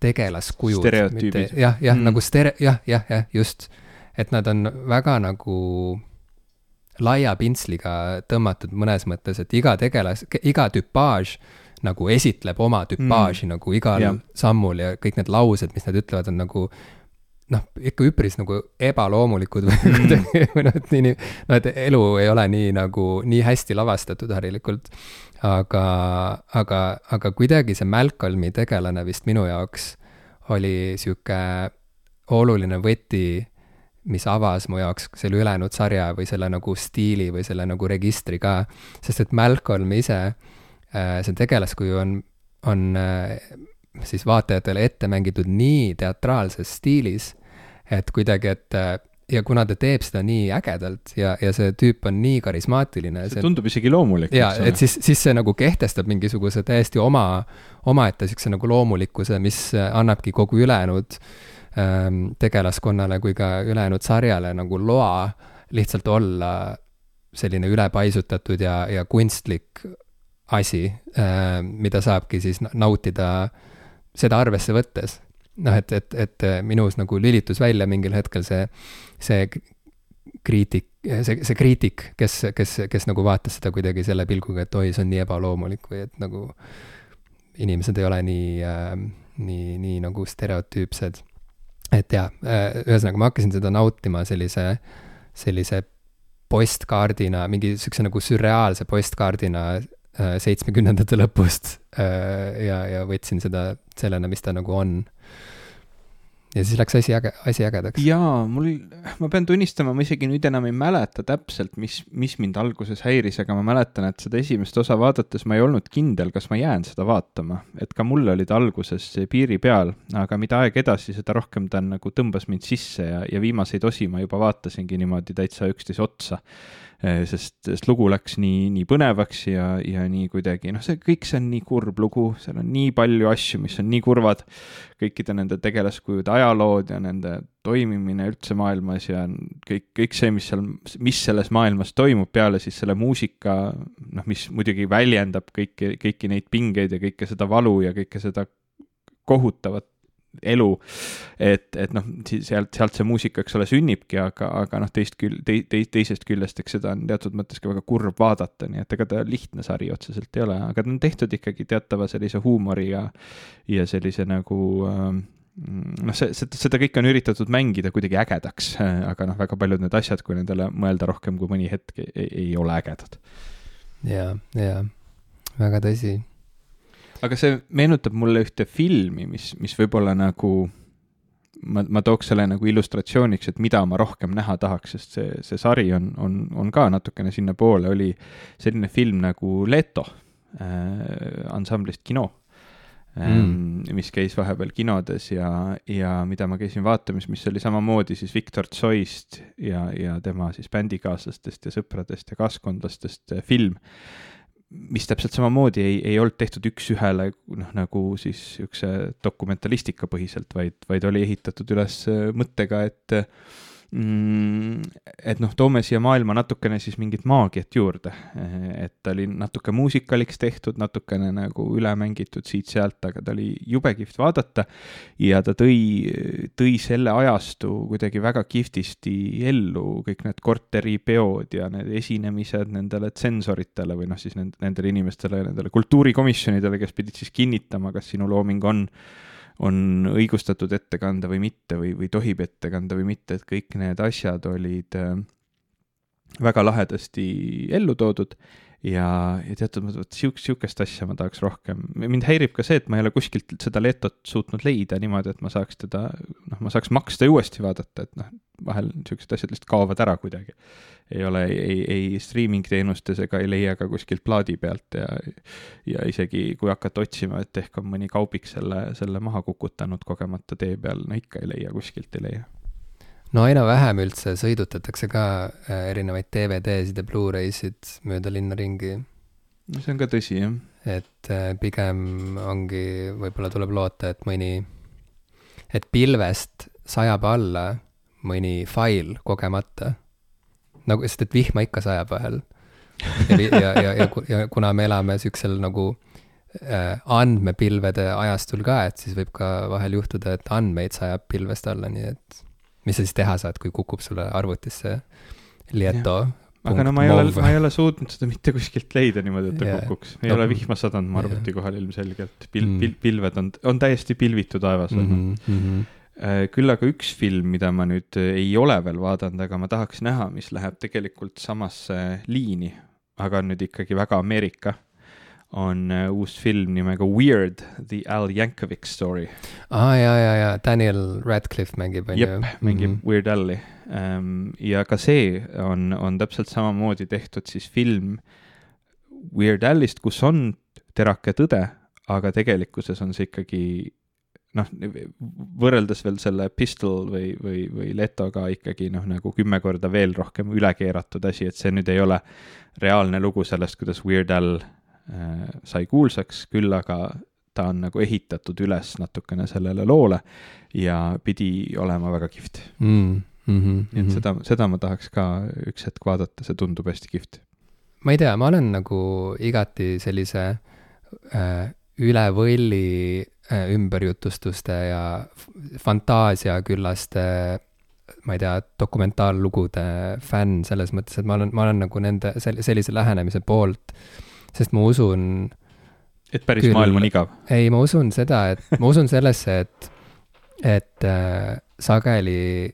tegelaskujud. stereotüübid. jah, jah mm., nagu stere-, jah, jah, jah, just. et nad on väga nagu laia pintsliga tõmmatud mõnes mõttes, et iga tegelas, iga tüpaaž nagu esitleb oma tüpaaži mm. nagu igal ja. sammul ja kõik need laused, mis nad ütlevad, on nagu noh, ikka üpris nagu ebaloomulikud või mm. kuidagi või noh, et nii, noh, et elu ei ole nii nagu, nii hästi lavastatud harilikult. aga, aga, aga kuidagi see Malcolmi tegelane vist minu jaoks oli sihuke oluline võti, mis avas mu jaoks selle ülejäänud sarja või selle nagu stiili või selle nagu registri ka. sest et Malcolm ise, äh, see tegelaskuju on, on äh, siis vaatajatele ette mängitud nii teatraalses stiilis et kuidagi, et ja kuna ta teeb seda nii ägedalt ja, ja see tüüp on nii karismaatiline. see tundub isegi loomulik. jaa, et siis, siis see nagu kehtestab mingisuguse täiesti oma, omaette siukse nagu loomulikkuse, mis annabki kogu ülejäänud ähm, tegelaskonnale kui ka ülejäänud sarjale nagu loa lihtsalt olla selline ülepaisutatud ja, ja kunstlik asi äh,, mida saabki siis nautida seda arvesse võttes noh, et, et, et minus nagu lülitus välja mingil hetkel see, see kriitik, see, see kriitik, kes, kes, kes nagu vaatas seda kuidagi selle pilguga, et oi, see on nii ebaloomulik või et nagu inimesed ei ole nii äh,, nii, nii nagu stereotüüpsed. et jaa, ühesõnaga ma hakkasin seda nautima sellise, sellise postkaardina, mingi siukse nagu sürreaalse postkaardina seitsmekümnendate lõpust ja, ja võtsin seda sellena, mis ta nagu on ja siis läks asi äge, asi ägedaks. jaa, mul, ma pean tunnistama, ma isegi nüüd enam ei mäleta täpselt, mis, mis mind alguses häiris, aga ma mäletan, et seda esimest osa vaadates ma ei olnud kindel, kas ma jään seda vaatama. et ka mul oli ta alguses piiri peal, aga mida aeg edasi, seda rohkem ta nagu tõmbas mind sisse ja, ja viimaseid osi ma juba vaatasingi niimoodi täitsa üksteise otsa sest, sest lugu läks nii, nii põnevaks ja, ja nii kuidagi, noh, see kõik, see on nii kurb lugu, seal on nii palju asju, mis on nii kurvad, kõikide nende tegelaskujude ajalood ja nende toimimine üldse maailmas ja kõik, kõik see, mis seal, mis selles maailmas toimub, peale siis selle muusika, noh, mis muidugi väljendab kõiki, kõiki neid pingeid ja kõike seda valu ja kõike seda kohutavat elu. et, et noh, sealt, sealt see muusika, eks ole, sünnibki, aga, aga noh, teist küll, tei-, tei-, teisest küljest, eks seda on teatud mõttes ka väga kurb vaadata, nii et ega ta lihtne sari otseselt ei ole, aga ta on tehtud ikkagi teatava sellise huumori ja, ja sellise nagu äh, noh, see, seda, seda kõike on üritatud mängida kuidagi ägedaks, aga noh, väga paljud need asjad, kui nendele mõelda rohkem kui mõni hetk, ei, ei ole ägedad. ja, ja väga tõsi aga see meenutab mulle ühte filmi, mis, mis võib-olla nagu ma, ma tooks selle nagu illustratsiooniks, et mida ma rohkem näha tahaks, sest see, see sari on, on, on ka natukene sinnapoole, oli selline film nagu Leto äh, ansamblist Kino ähm, mm. mis käis vahepeal kinodes ja, ja mida ma käisin vaatamas, mis oli samamoodi siis Viktor Tsoist ja, ja tema siis bändikaaslastest ja sõpradest ja kaaskondlastest äh, film mis täpselt samamoodi ei, ei olnud tehtud üks-ühele noh, nagu siis niisuguse dokumentalistika põhiselt, vaid, vaid oli ehitatud üles mõttega, et et noh, toome siia maailma natukene siis mingit maagiat juurde, et ta oli natuke muusikaliks tehtud, natukene nagu üle mängitud siit-sealt, aga ta oli jube kihvt vaadata. Ja ta tõi, tõi selle ajastu kuidagi väga kihvtisti ellu, kõik need korteripeod ja need esinemised nendele tsensoritele või noh, siis nendele inimestele, nendele kultuurikomisjonidele, kes pidid siis kinnitama, kas sinu looming on on õigustatud ette kanda või mitte või, või tohib ette kanda või mitte, et kõik need asjad olid äh, väga lahedasti ellu toodud ja, ja teatud mõttes, vot siukest, siukest asja ma tahaks rohkem. mind häirib ka see, et ma ei ole kuskilt seda Letot suutnud leida niimoodi, et ma saaks teda, noh, ma saaks maksta ja uuesti vaadata, et noh, vahel siuksed asjad lihtsalt kaovad ära kuidagi. ei ole ei, ei streaming teenustes ega ei leia ka kuskilt plaadi pealt ja, ja isegi kui hakata otsima, et ehk on mõni kaubik selle, selle maha kukutanud kogemata tee peal, no ikka ei leia, kuskilt ei leia no aina vähem üldse sõidutatakse ka äh, erinevaid DVD-sid ja Blu-raysid mööda linna ringi. no see on ka tõsi, jah. et äh, pigem ongi, võib-olla tuleb loota, et mõni, et pilvest sajab alla mõni fail kogemata. nagu, sest et vihma ikka sajab vahel. ja, ja, ja, ja, ja kuna me elame siuksel nagu äh, andmepilvede ajastul ka, et siis võib ka vahel juhtuda, et andmeid sajab pilvest alla, nii et mis sa siis teha saad, kui kukub sulle arvutisse Lieto aga no ma ei ole, ma ei ole suutnud seda mitte kuskilt leida niimoodi, et ta yeah. kukuks. ei no, ole vihma sadanud mu arvuti yeah. kohal ilmselgelt. Pil- mm., pil-, pilved on, on täiesti pilvitu taevas mm. -hmm, mm -hmm. küll aga üks film, mida ma nüüd ei ole veel vaadanud, aga ma tahaks näha, mis läheb tegelikult samasse liini, aga on nüüd ikkagi väga Ameerika on äh, uus film nimega Weird, The Al Yankovic Story. aa ah,, ja, ja, ja Daniel Radcliffe mängib, on ju. mängib mm -hmm. Weird Al'i um,. ja ka see on, on täpselt samamoodi tehtud siis film Weird Al'ist, kus on terake tõde, aga tegelikkuses on see ikkagi noh, võrreldes veel selle Pistol või, või, või Letoga ikkagi noh, nagu kümme korda veel rohkem üle keeratud asi, et see nüüd ei ole reaalne lugu sellest, kuidas Weird Al sai kuulsaks, küll aga ta on nagu ehitatud üles natukene sellele loole ja pidi olema väga kihvt mm,. Mm -hmm, nii et mhm. seda, seda ma tahaks ka üks hetk vaadata, see tundub hästi kihvt. ma ei tea, ma olen nagu igati sellise äh, üle võlli äh, ümberjutustuste ja fantaasiaküllaste ma ei tea, dokumentaallugude fänn selles mõttes, et ma olen, ma olen nagu nende, sellise lähenemise poolt äh, sest ma usun et päris Küll. maailm on igav. ei, ma usun seda, et ma usun sellesse, et, et äh, sageli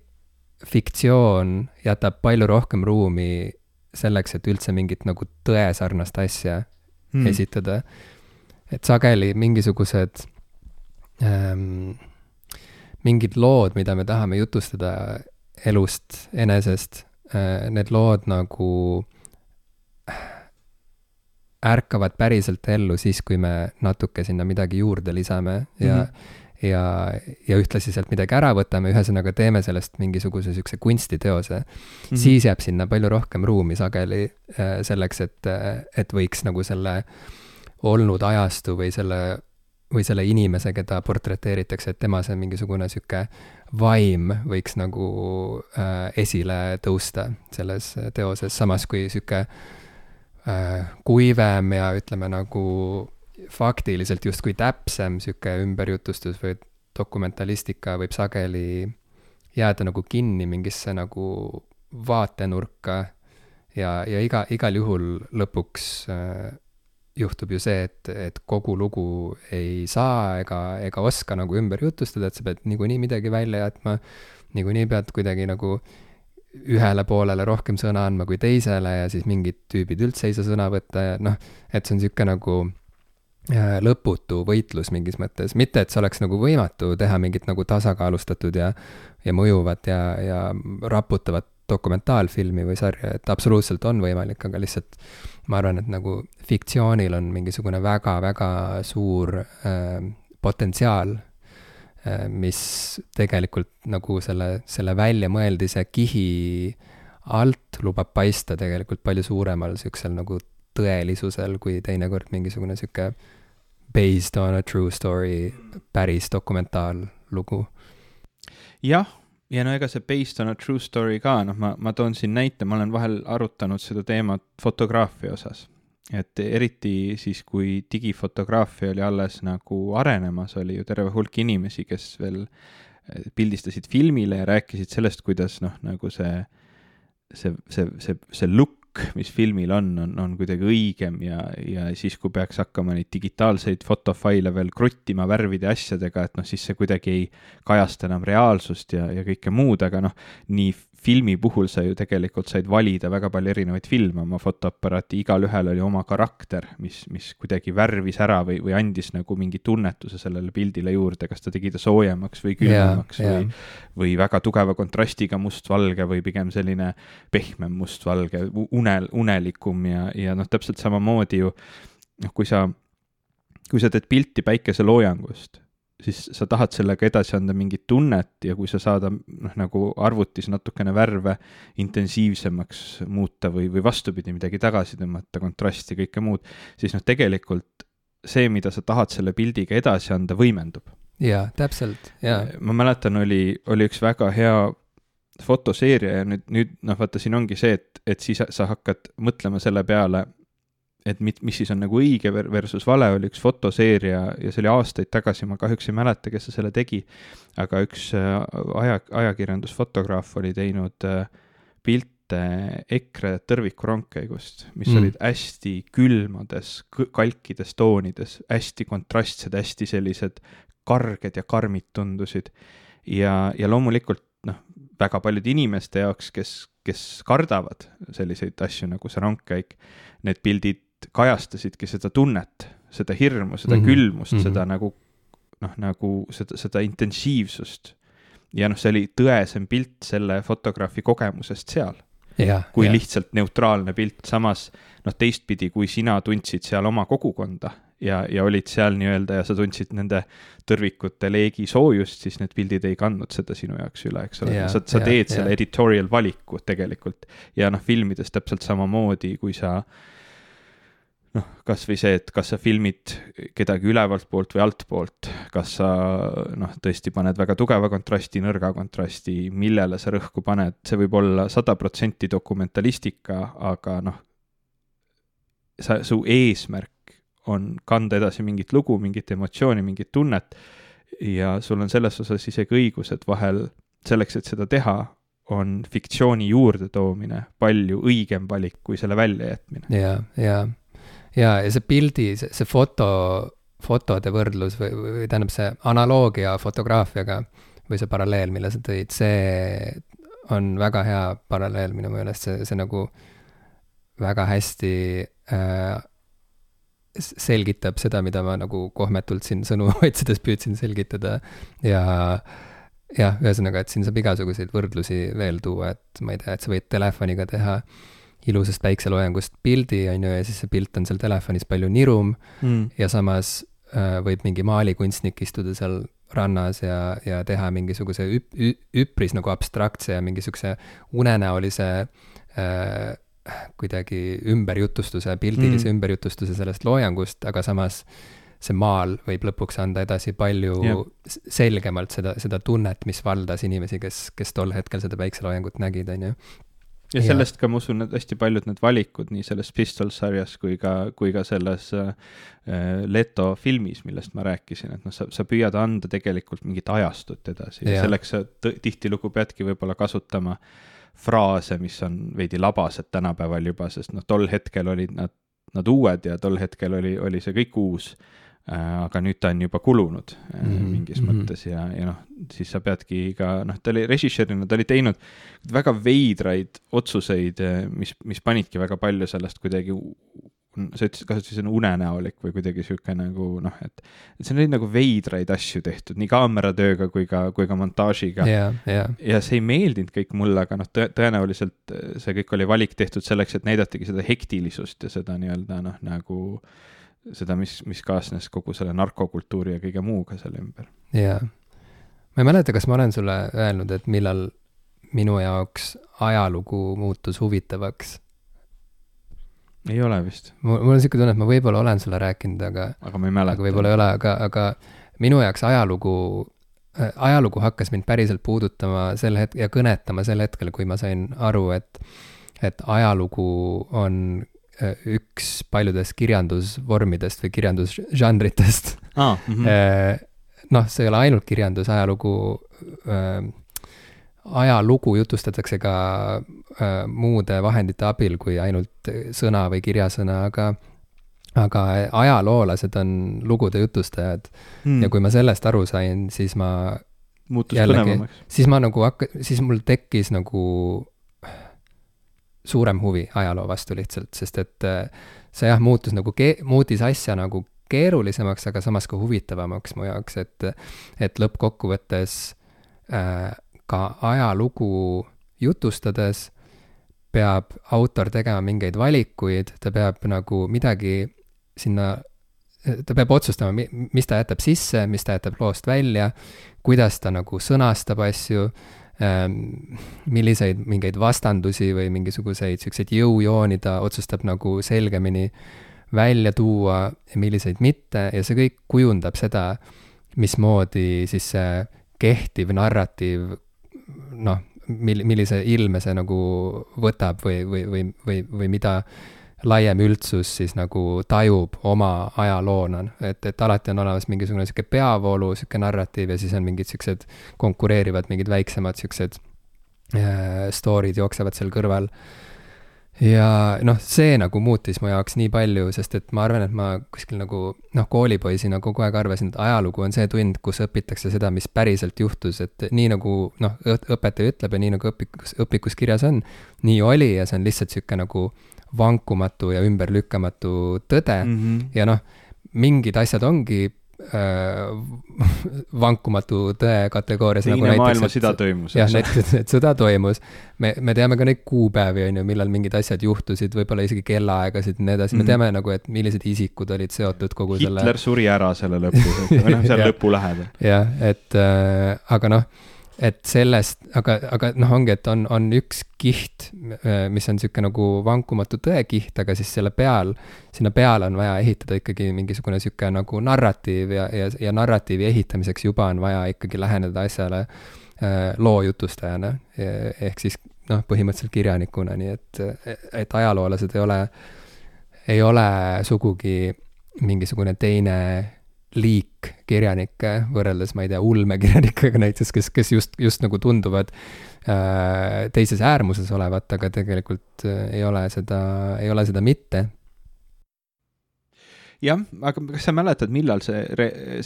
fiktsioon jätab palju rohkem ruumi selleks, et üldse mingit nagu tõesarnast asja Hmm. mm. esitada. et sageli mingisugused ähm, mingid lood, mida me tahame jutustada elust enesest äh,, need lood nagu ärkavad päriselt ellu siis, kui me natuke sinna midagi juurde lisame ja mm, -hmm. ja, ja ühtlasi sealt midagi ära võtame, ühesõnaga teeme sellest mingisuguse niisuguse kunstiteose mm, -hmm. siis jääb sinna palju rohkem ruumi sageli äh, selleks, et, et võiks nagu selle olnud ajastu või selle, või selle inimese, keda portreteeritakse, et tema see mingisugune niisugune vaim võiks nagu äh, esile tõusta selles teoses, samas kui niisugune äh, kuivem ja ütleme nagu faktiliselt justkui täpsem niisugune ümberjutustus või dokumentalistika võib sageli jääda nagu kinni mingisse nagu vaatenurka. Ja, ja iga, igal juhul lõpuks äh, juhtub ju see, et, et kogu lugu ei saa ega, ega oska nagu ümber jutustada, et sa pead niikuinii midagi välja jätma, niikuinii pead kuidagi nagu ühele poolele rohkem sõna andma kui teisele ja siis mingid tüübid üldse ei saa sõna võtta ja noh, et see on niisugune nagu äh, lõputu võitlus mingis mõttes, mitte et see oleks nagu võimatu teha mingit nagu tasakaalustatud ja, ja mõjuvat ja, ja raputavat dokumentaalfilmi või sarja, et absoluutselt on võimalik, aga lihtsalt ma arvan, et nagu fiktsioonil on mingisugune väga-väga suur äh, potentsiaal mis tegelikult nagu selle, selle väljamõeldise kihi alt lubab paista tegelikult palju suuremal niisugusel nagu tõelisusel, kui teinekord mingisugune niisugune based on a true story päris dokumentaallugu. jah, ja no ega see based on a true story ka, noh, ma, ma toon siin näite, ma olen vahel arutanud seda teemat fotograafia osas. Et eriti siis, kui digifotograafia oli alles nagu arenemas, oli ju terve hulk inimesi, kes veel eh, pildistasid filmile ja rääkisid sellest, kuidas noh, nagu see, see, see, see, see look mis filmil on, on, on kuidagi õigem ja, ja siis, kui peaks hakkama neid digitaalseid fotofaile veel kruttima värvide ja asjadega, et noh, siis see kuidagi ei kajasta enam reaalsust ja, ja kõike muud, aga noh, nii filmi puhul sa ju tegelikult said valida väga palju erinevaid filme oma fotoaparaati, igalühel oli oma karakter, mis, mis kuidagi värvis ära või, või andis nagu mingi tunnetuse sellele pildile juurde, kas ta tegi ta soojemaks või külmemaks yeah, yeah. või, või väga tugeva kontrastiga mustvalge või pigem selline pehmem mustvalge, unel, unelikum ja, ja noh, täpselt samamoodi ju noh, kui sa, kui sa teed pilti päikeseloojangust siis sa tahad sellega edasi anda mingit tunnet ja kui sa saad noh, nagu arvutis natukene värve intensiivsemaks muuta või, või vastupidi, midagi tagasi tõmmata, kontrasti, kõike muud, siis noh, tegelikult see, mida sa tahad selle pildiga edasi anda, võimendub. jaa, täpselt, jaa. ma mäletan, oli, oli üks väga hea fotoseeria ja nüüd, nüüd noh, vaata, siin ongi see, et, et siis sa hakkad mõtlema selle peale et mit, mis siis on nagu õige versus vale, oli üks fotoseeria ja see oli aastaid tagasi, ma kahjuks ei mäleta, kes selle tegi, aga üks äh, aja, ajakirjandusfotograaf oli teinud äh, pilte EKRE tõrviku rongkäigust, mis mm. olid hästi külmades, kalkides toonides, hästi kontrastsed, hästi sellised karged ja karmid tundusid. ja, ja loomulikult noh, väga paljude inimeste jaoks, kes, kes kardavad selliseid asju nagu see rongkäik, need pildid kajastasidki seda tunnet, seda hirmu, seda mm -hmm. külmust mm, -hmm. seda nagu noh, nagu seda, seda intensiivsust. ja noh, see oli tõesem pilt selle fotograafi kogemusest seal. kui ja. lihtsalt neutraalne pilt, samas noh, teistpidi, kui sina tundsid seal oma kogukonda ja, ja olid seal nii-öelda ja sa tundsid nende tõrvikute leegi soojust, siis need pildid ei kandnud seda sinu jaoks üle, eks ole. sa, sa teed ja, selle ja. editorial valiku tegelikult ja noh, filmides täpselt samamoodi, kui sa äh, noh, kasvõi see, et kas sa filmid kedagi ülevalt poolt või altpoolt, kas sa noh, tõesti paned väga tugeva kontrasti, nõrga kontrasti, millele sa rõhku paned, see võib olla sada protsenti dokumentalistika, aga noh, sa, su eesmärk on kanda edasi mingit lugu, mingit emotsiooni, mingit tunnet ja sul on selles osas isegi õigus, et vahel selleks, et seda teha, on fiktsiooni juurdetoomine palju õigem valik kui selle väljajätmine. ja, ja ja, ja see pildi, see, foto fotode võrdlus või, või tähendab see analoogia fotograafiaga või see paralleel, mille sa tõid, see on väga hea paralleel minu meelest, see, see nagu väga hästi äh, selgitab seda, mida ma nagu kohmetult siin sõnu (laughs) otsides püüdsin selgitada. Ja jah, ühesõnaga, et siin saab igasuguseid võrdlusi veel tuua, et ma ei tea, et sa võid telefoniga teha ilusast päikseloojangust pildi, on ju, ja siis see pilt on seal telefonis palju nirum mm. ja samas äh, võib mingi maalikunstnik istuda seal rannas ja, ja teha mingisuguse üp, üpris nagu abstraktse ja mingisuguse unenäolise äh, kuidagi ümberjutustuse, pildilise mm. ümberjutustuse sellest loojangust, aga samas see maal võib lõpuks anda edasi palju yeah. selgemalt seda, seda tunnet, mis valdas inimesi, kes, kes tol hetkel seda päikseloojangut nägid, on ju ja sellest ja. ka ma usun, et hästi paljud need valikud nii selles Pistols sarjas kui ka, kui ka selles äh, Leto filmis, millest ma rääkisin, et noh, sa, sa püüad anda tegelikult mingit ajastut edasi. Ja, ja selleks sa tihtilugu peadki võib-olla kasutama fraase, mis on veidi labased tänapäeval juba, sest noh, tol hetkel olid nad, nad uued ja tol hetkel oli, oli see kõik uus aga nüüd ta on juba kulunud mm -hmm. mingis -hmm. mõttes ja, ja noh, siis sa peadki ka, noh, ta oli režissöörina, ta oli teinud väga veidraid otsuseid, äh, mis, mis panidki väga palju sellest kuidagi sa ütlesid, kasutasid sõna unenäolik või kuidagi sihuke nagu noh, et, et siin oli nagu veidraid asju tehtud nii kaameratööga kui ka, kui ka montaažiga yeah,. Yeah. ja see ei meeldinud kõik mulle, aga noh tõ, tõenäoliselt see kõik oli valik tehtud selleks, et näidatagi seda hektilisust ja seda nii-öelda noh, nagu äh, seda, mis, mis kaasnes kogu selle narkokultuuri ja kõige muuga selle ümber. jaa. ma ei mäleta, kas ma olen sulle öelnud, et millal minu jaoks ajalugu muutus huvitavaks. ei ole vist. mul, mul on sihuke tunne, et ma võib-olla olen sulle rääkinud, aga aga ma ei mäleta. võib-olla ei ole, aga, aga minu jaoks ajalugu äh,, ajalugu hakkas mind päriselt puudutama sel hetkel ja kõnetama sel hetkel, kui ma sain aru, et et ajalugu on üks paljudest kirjandusvormidest või kirjandusžanritest ah,. Mm -hmm. noh, see ei ole ainult kirjandus, ajalugu äh,, ajalugu jutustatakse ka äh, muude vahendite abil kui ainult sõna või kirjasõna, aga aga ajaloolased on lugude jutustajad mm. ja kui ma sellest aru sain, siis ma muutus põnevamaks. siis ma nagu hakka-, siis mul tekkis nagu suurem huvi ajaloo vastu lihtsalt, sest et äh, see jah, muutus nagu ke-, muutis asja nagu keerulisemaks, aga samas ka huvitavamaks mu jaoks, et, et lõppkokkuvõttes äh, ka ajalugu jutustades peab autor tegema mingeid valikuid, ta peab nagu midagi sinna, ta peab otsustama, mis ta jätab sisse, mis ta jätab loost välja, kuidas ta nagu sõnastab asju milliseid mingeid vastandusi või mingisuguseid siukseid jõujooni ta otsustab nagu selgemini välja tuua ja milliseid mitte ja see kõik kujundab seda, mismoodi siis see kehtiv narratiiv noh, mil-, millise ilme see nagu võtab või, või, või, või, või mida laiem üldsus siis nagu tajub oma ajaloona, et, et alati on olemas mingisugune sihuke peavoolu, sihuke narratiiv ja siis on mingid siuksed konkureerivad mingid väiksemad siuksed äh, story'd jooksevad seal kõrval. Ja noh, see nagu muutis mu jaoks nii palju, sest et ma arvan, et ma kuskil nagu noh, koolipoisina kogu aeg arvasin, et ajalugu on see tund, kus õpitakse seda, mis päriselt juhtus, et nii nagu noh, õpetaja ütleb ja nii nagu õpikus, õpikus kirjas on, nii oli ja see on lihtsalt sihuke nagu vankumatu ja ümberlükkamatu tõde mm -hmm. ja noh, mingid asjad ongi äh, (laughs) vankumatu tõe kategoorias. teine nagu maailmasõda toimus. jah, näiteks, et sõda toimus. me, me teame ka neid kuupäevi, on ju, millal mingid asjad juhtusid, võib-olla isegi kellaaegasid ja nii edasi me mhm. teame nagu, et millised isikud olid seotud kogu Hitler selle. Hitler suri ära selle lõpus, või noh, seal (laughs) lõpu lähedal. jah, et äh, aga noh et sellest, aga, aga noh, ongi, et on, on üks kiht, mis on niisugune nagu vankumatu tõekiht, aga siis selle peal, sinna peale on vaja ehitada ikkagi mingisugune niisugune nagu narratiiv ja, ja, ja narratiivi ehitamiseks juba on vaja ikkagi läheneda asjale äh, loo jutustajana. ehk siis noh, põhimõtteliselt kirjanikuna, nii et, et ajaloolased ei ole, ei ole sugugi mingisugune teine liik kirjanikke võrreldes, ma ei tea, ulmekirjanikega näiteks, kes, kes just, just nagu tunduvad äh, teises äärmuses olevat, aga tegelikult äh, ei ole seda, ei ole seda mitte. jah, aga kas sa mäletad, millal see,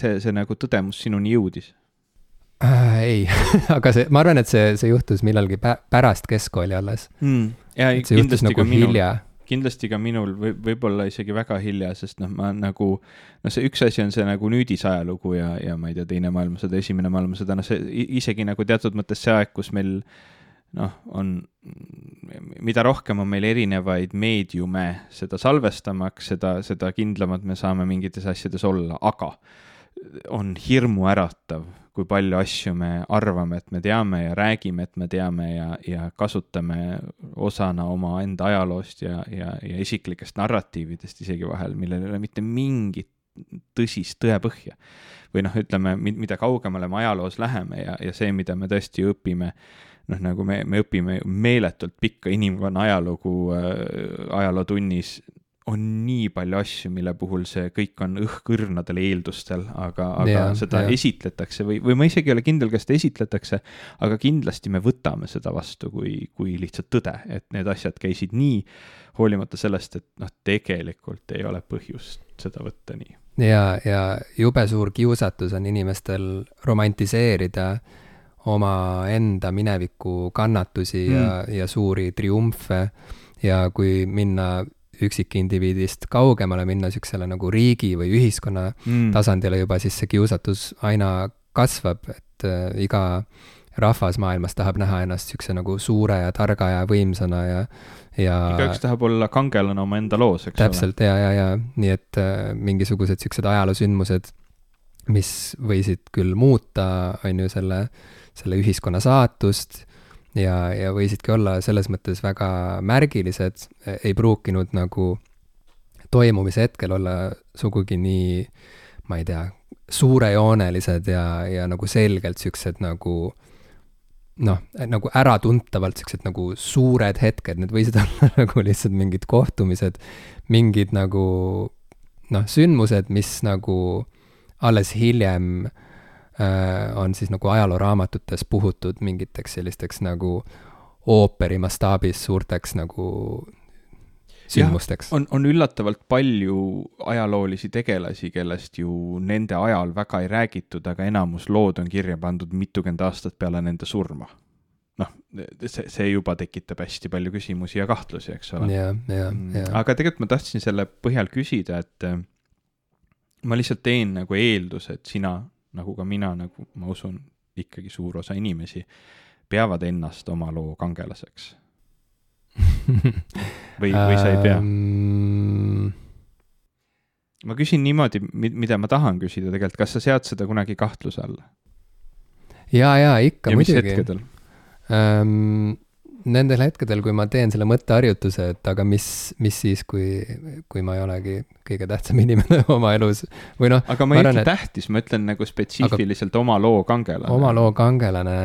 see, see nagu tõdemus sinuni jõudis äh,? ei (laughs) aga see, ma arvan, et see, see juhtus millalgi pä pärast keskkooli alles mm.. see juhtus nagu minul, hilja. Kindlasti ka minul või võib-olla isegi väga hilja, sest noh, ma nagu, noh, see üks asi on see nagu nüüdisajalugu ja, ja ma ei tea, Teine maailmasõda, Esimene maailmasõda, noh, see isegi nagu teatud mõttes see aeg, kus meil noh, on, mida rohkem on meil erinevaid meediume, seda salvestamaks, seda, seda kindlamad me saame mingites asjades olla, aga on hirmuäratav, kui palju asju me arvame, et me teame ja räägime, et me teame ja, ja kasutame osana omaenda ajaloost ja, ja, ja isiklikest narratiividest isegi vahel, millel ei ole mitte mingit tõsist tõepõhja. või noh, ütleme, mida kaugemale me ajaloos läheme ja, ja see, mida me tõesti õpime noh, nagu me, me õpime meeletult pikka inimkonna ajalugu äh, ajalootunnis, on nii palju asju, mille puhul see kõik on õhkõrnadel eeldustel, aga, aga ja, seda ja. esitletakse või, või ma isegi ei ole kindel, kas seda esitletakse, aga kindlasti me võtame seda vastu kui, kui lihtsalt tõde, et need asjad käisid nii, hoolimata sellest, et noh, tegelikult ei ole põhjust seda võtta nii. ja, ja jube suur kiusatus on inimestel romantiseerida omaenda mineviku kannatusi mm. ja, ja suuri triumfe ja kui minna üksikindiviidist kaugemale, minna niisugusele nagu riigi või ühiskonna mm. tasandile juba, siis see kiusatus aina kasvab, et äh, iga rahvas maailmas tahab näha ennast niisuguse nagu suure ja targa ja võimsana ja, ja igaüks tahab olla kangelane omaenda loos, eks täpselt, ole. ja, ja, ja nii et äh, mingisugused niisugused ajaloosündmused, mis võisid küll muuta, on ju, selle selle ühiskonna saatust ja, ja võisidki olla selles mõttes väga märgilised, ei pruukinud nagu toimumise hetkel olla sugugi nii, ma ei tea, suurejoonelised ja, ja nagu selgelt siuksed nagu noh, nagu äratuntavalt siuksed nagu suured hetked, need võisid (laughs) olla nagu lihtsalt mingid kohtumised, mingid nagu noh, sündmused, mis nagu alles hiljem äh, on siis nagu ajalooraamatutes puhutud mingiteks sellisteks nagu ooperi mastaabis suurteks nagu sündmusteks. on, on üllatavalt palju ajaloolisi tegelasi, kellest ju nende ajal väga ei räägitud, aga enamus lood on kirja pandud mitukümmend aastat peale nende surma. noh, see, see juba tekitab hästi palju küsimusi ja kahtlusi, eks ole. mm. aga tegelikult ma tahtsin selle põhjal küsida, et äh, ma lihtsalt teen nagu eelduse, et sina nagu ka mina, nagu ma usun, ikkagi suur osa inimesi peavad ennast oma loo kangelaseks või, või sa ei pea um...? ma küsin niimoodi, mida ma tahan küsida tegelikult, kas sa sead seda kunagi kahtluse alla? ja, ja ikka ja muidugi. um,? Nendel hetkedel, kui ma teen selle mõtteharjutuse, et aga mis, mis siis, kui, kui ma ei olegi kõige tähtsam (laughs) inimene oma elus või noh. aga ma ei ütle tähtis, ma ütlen nagu spetsiifiliselt aga, oma loo kangelane. oma loo kangelane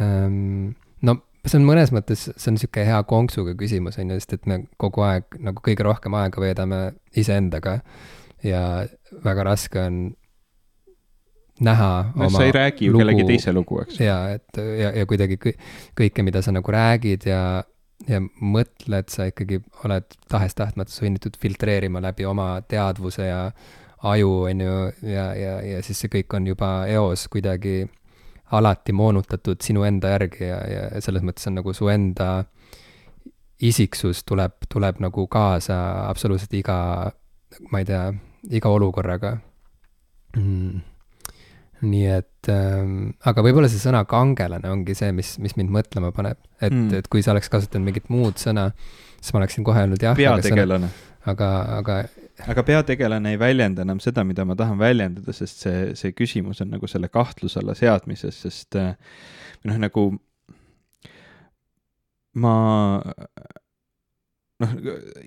ähm,, no see on mõnes mõttes, see on niisugune hea konksuga küsimus, on ju, sest et me kogu aeg nagu kõige rohkem aega veedame iseendaga ja väga raske on näha no, oma sa ei räägi ju kellegi teise lugu, eks. jaa, et ja, ja kuidagi kõike, mida sa nagu räägid ja, ja mõtled, sa ikkagi oled tahes-tahtmata sunnitud filtreerima läbi oma teadvuse ja aju, on ju, ja, ja, ja siis see kõik on juba eos kuidagi alati moonutatud sinu enda järgi ja, ja selles mõttes on nagu su enda isiksus tuleb, tuleb nagu kaasa absoluutselt iga, ma ei tea, iga olukorraga. Mm nii et ähm,, aga võib-olla see sõna kangelane ongi see, mis, mis mind mõtlema paneb. et mm., et kui sa oleks kasutanud mingit muud sõna, siis ma oleksin kohe öelnud jah. peategelane. aga, aga. aga peategelane ei väljenda enam seda, mida ma tahan väljendada, sest see, see küsimus on nagu selle kahtluse alla seadmises, sest äh, noh, nagu ma noh,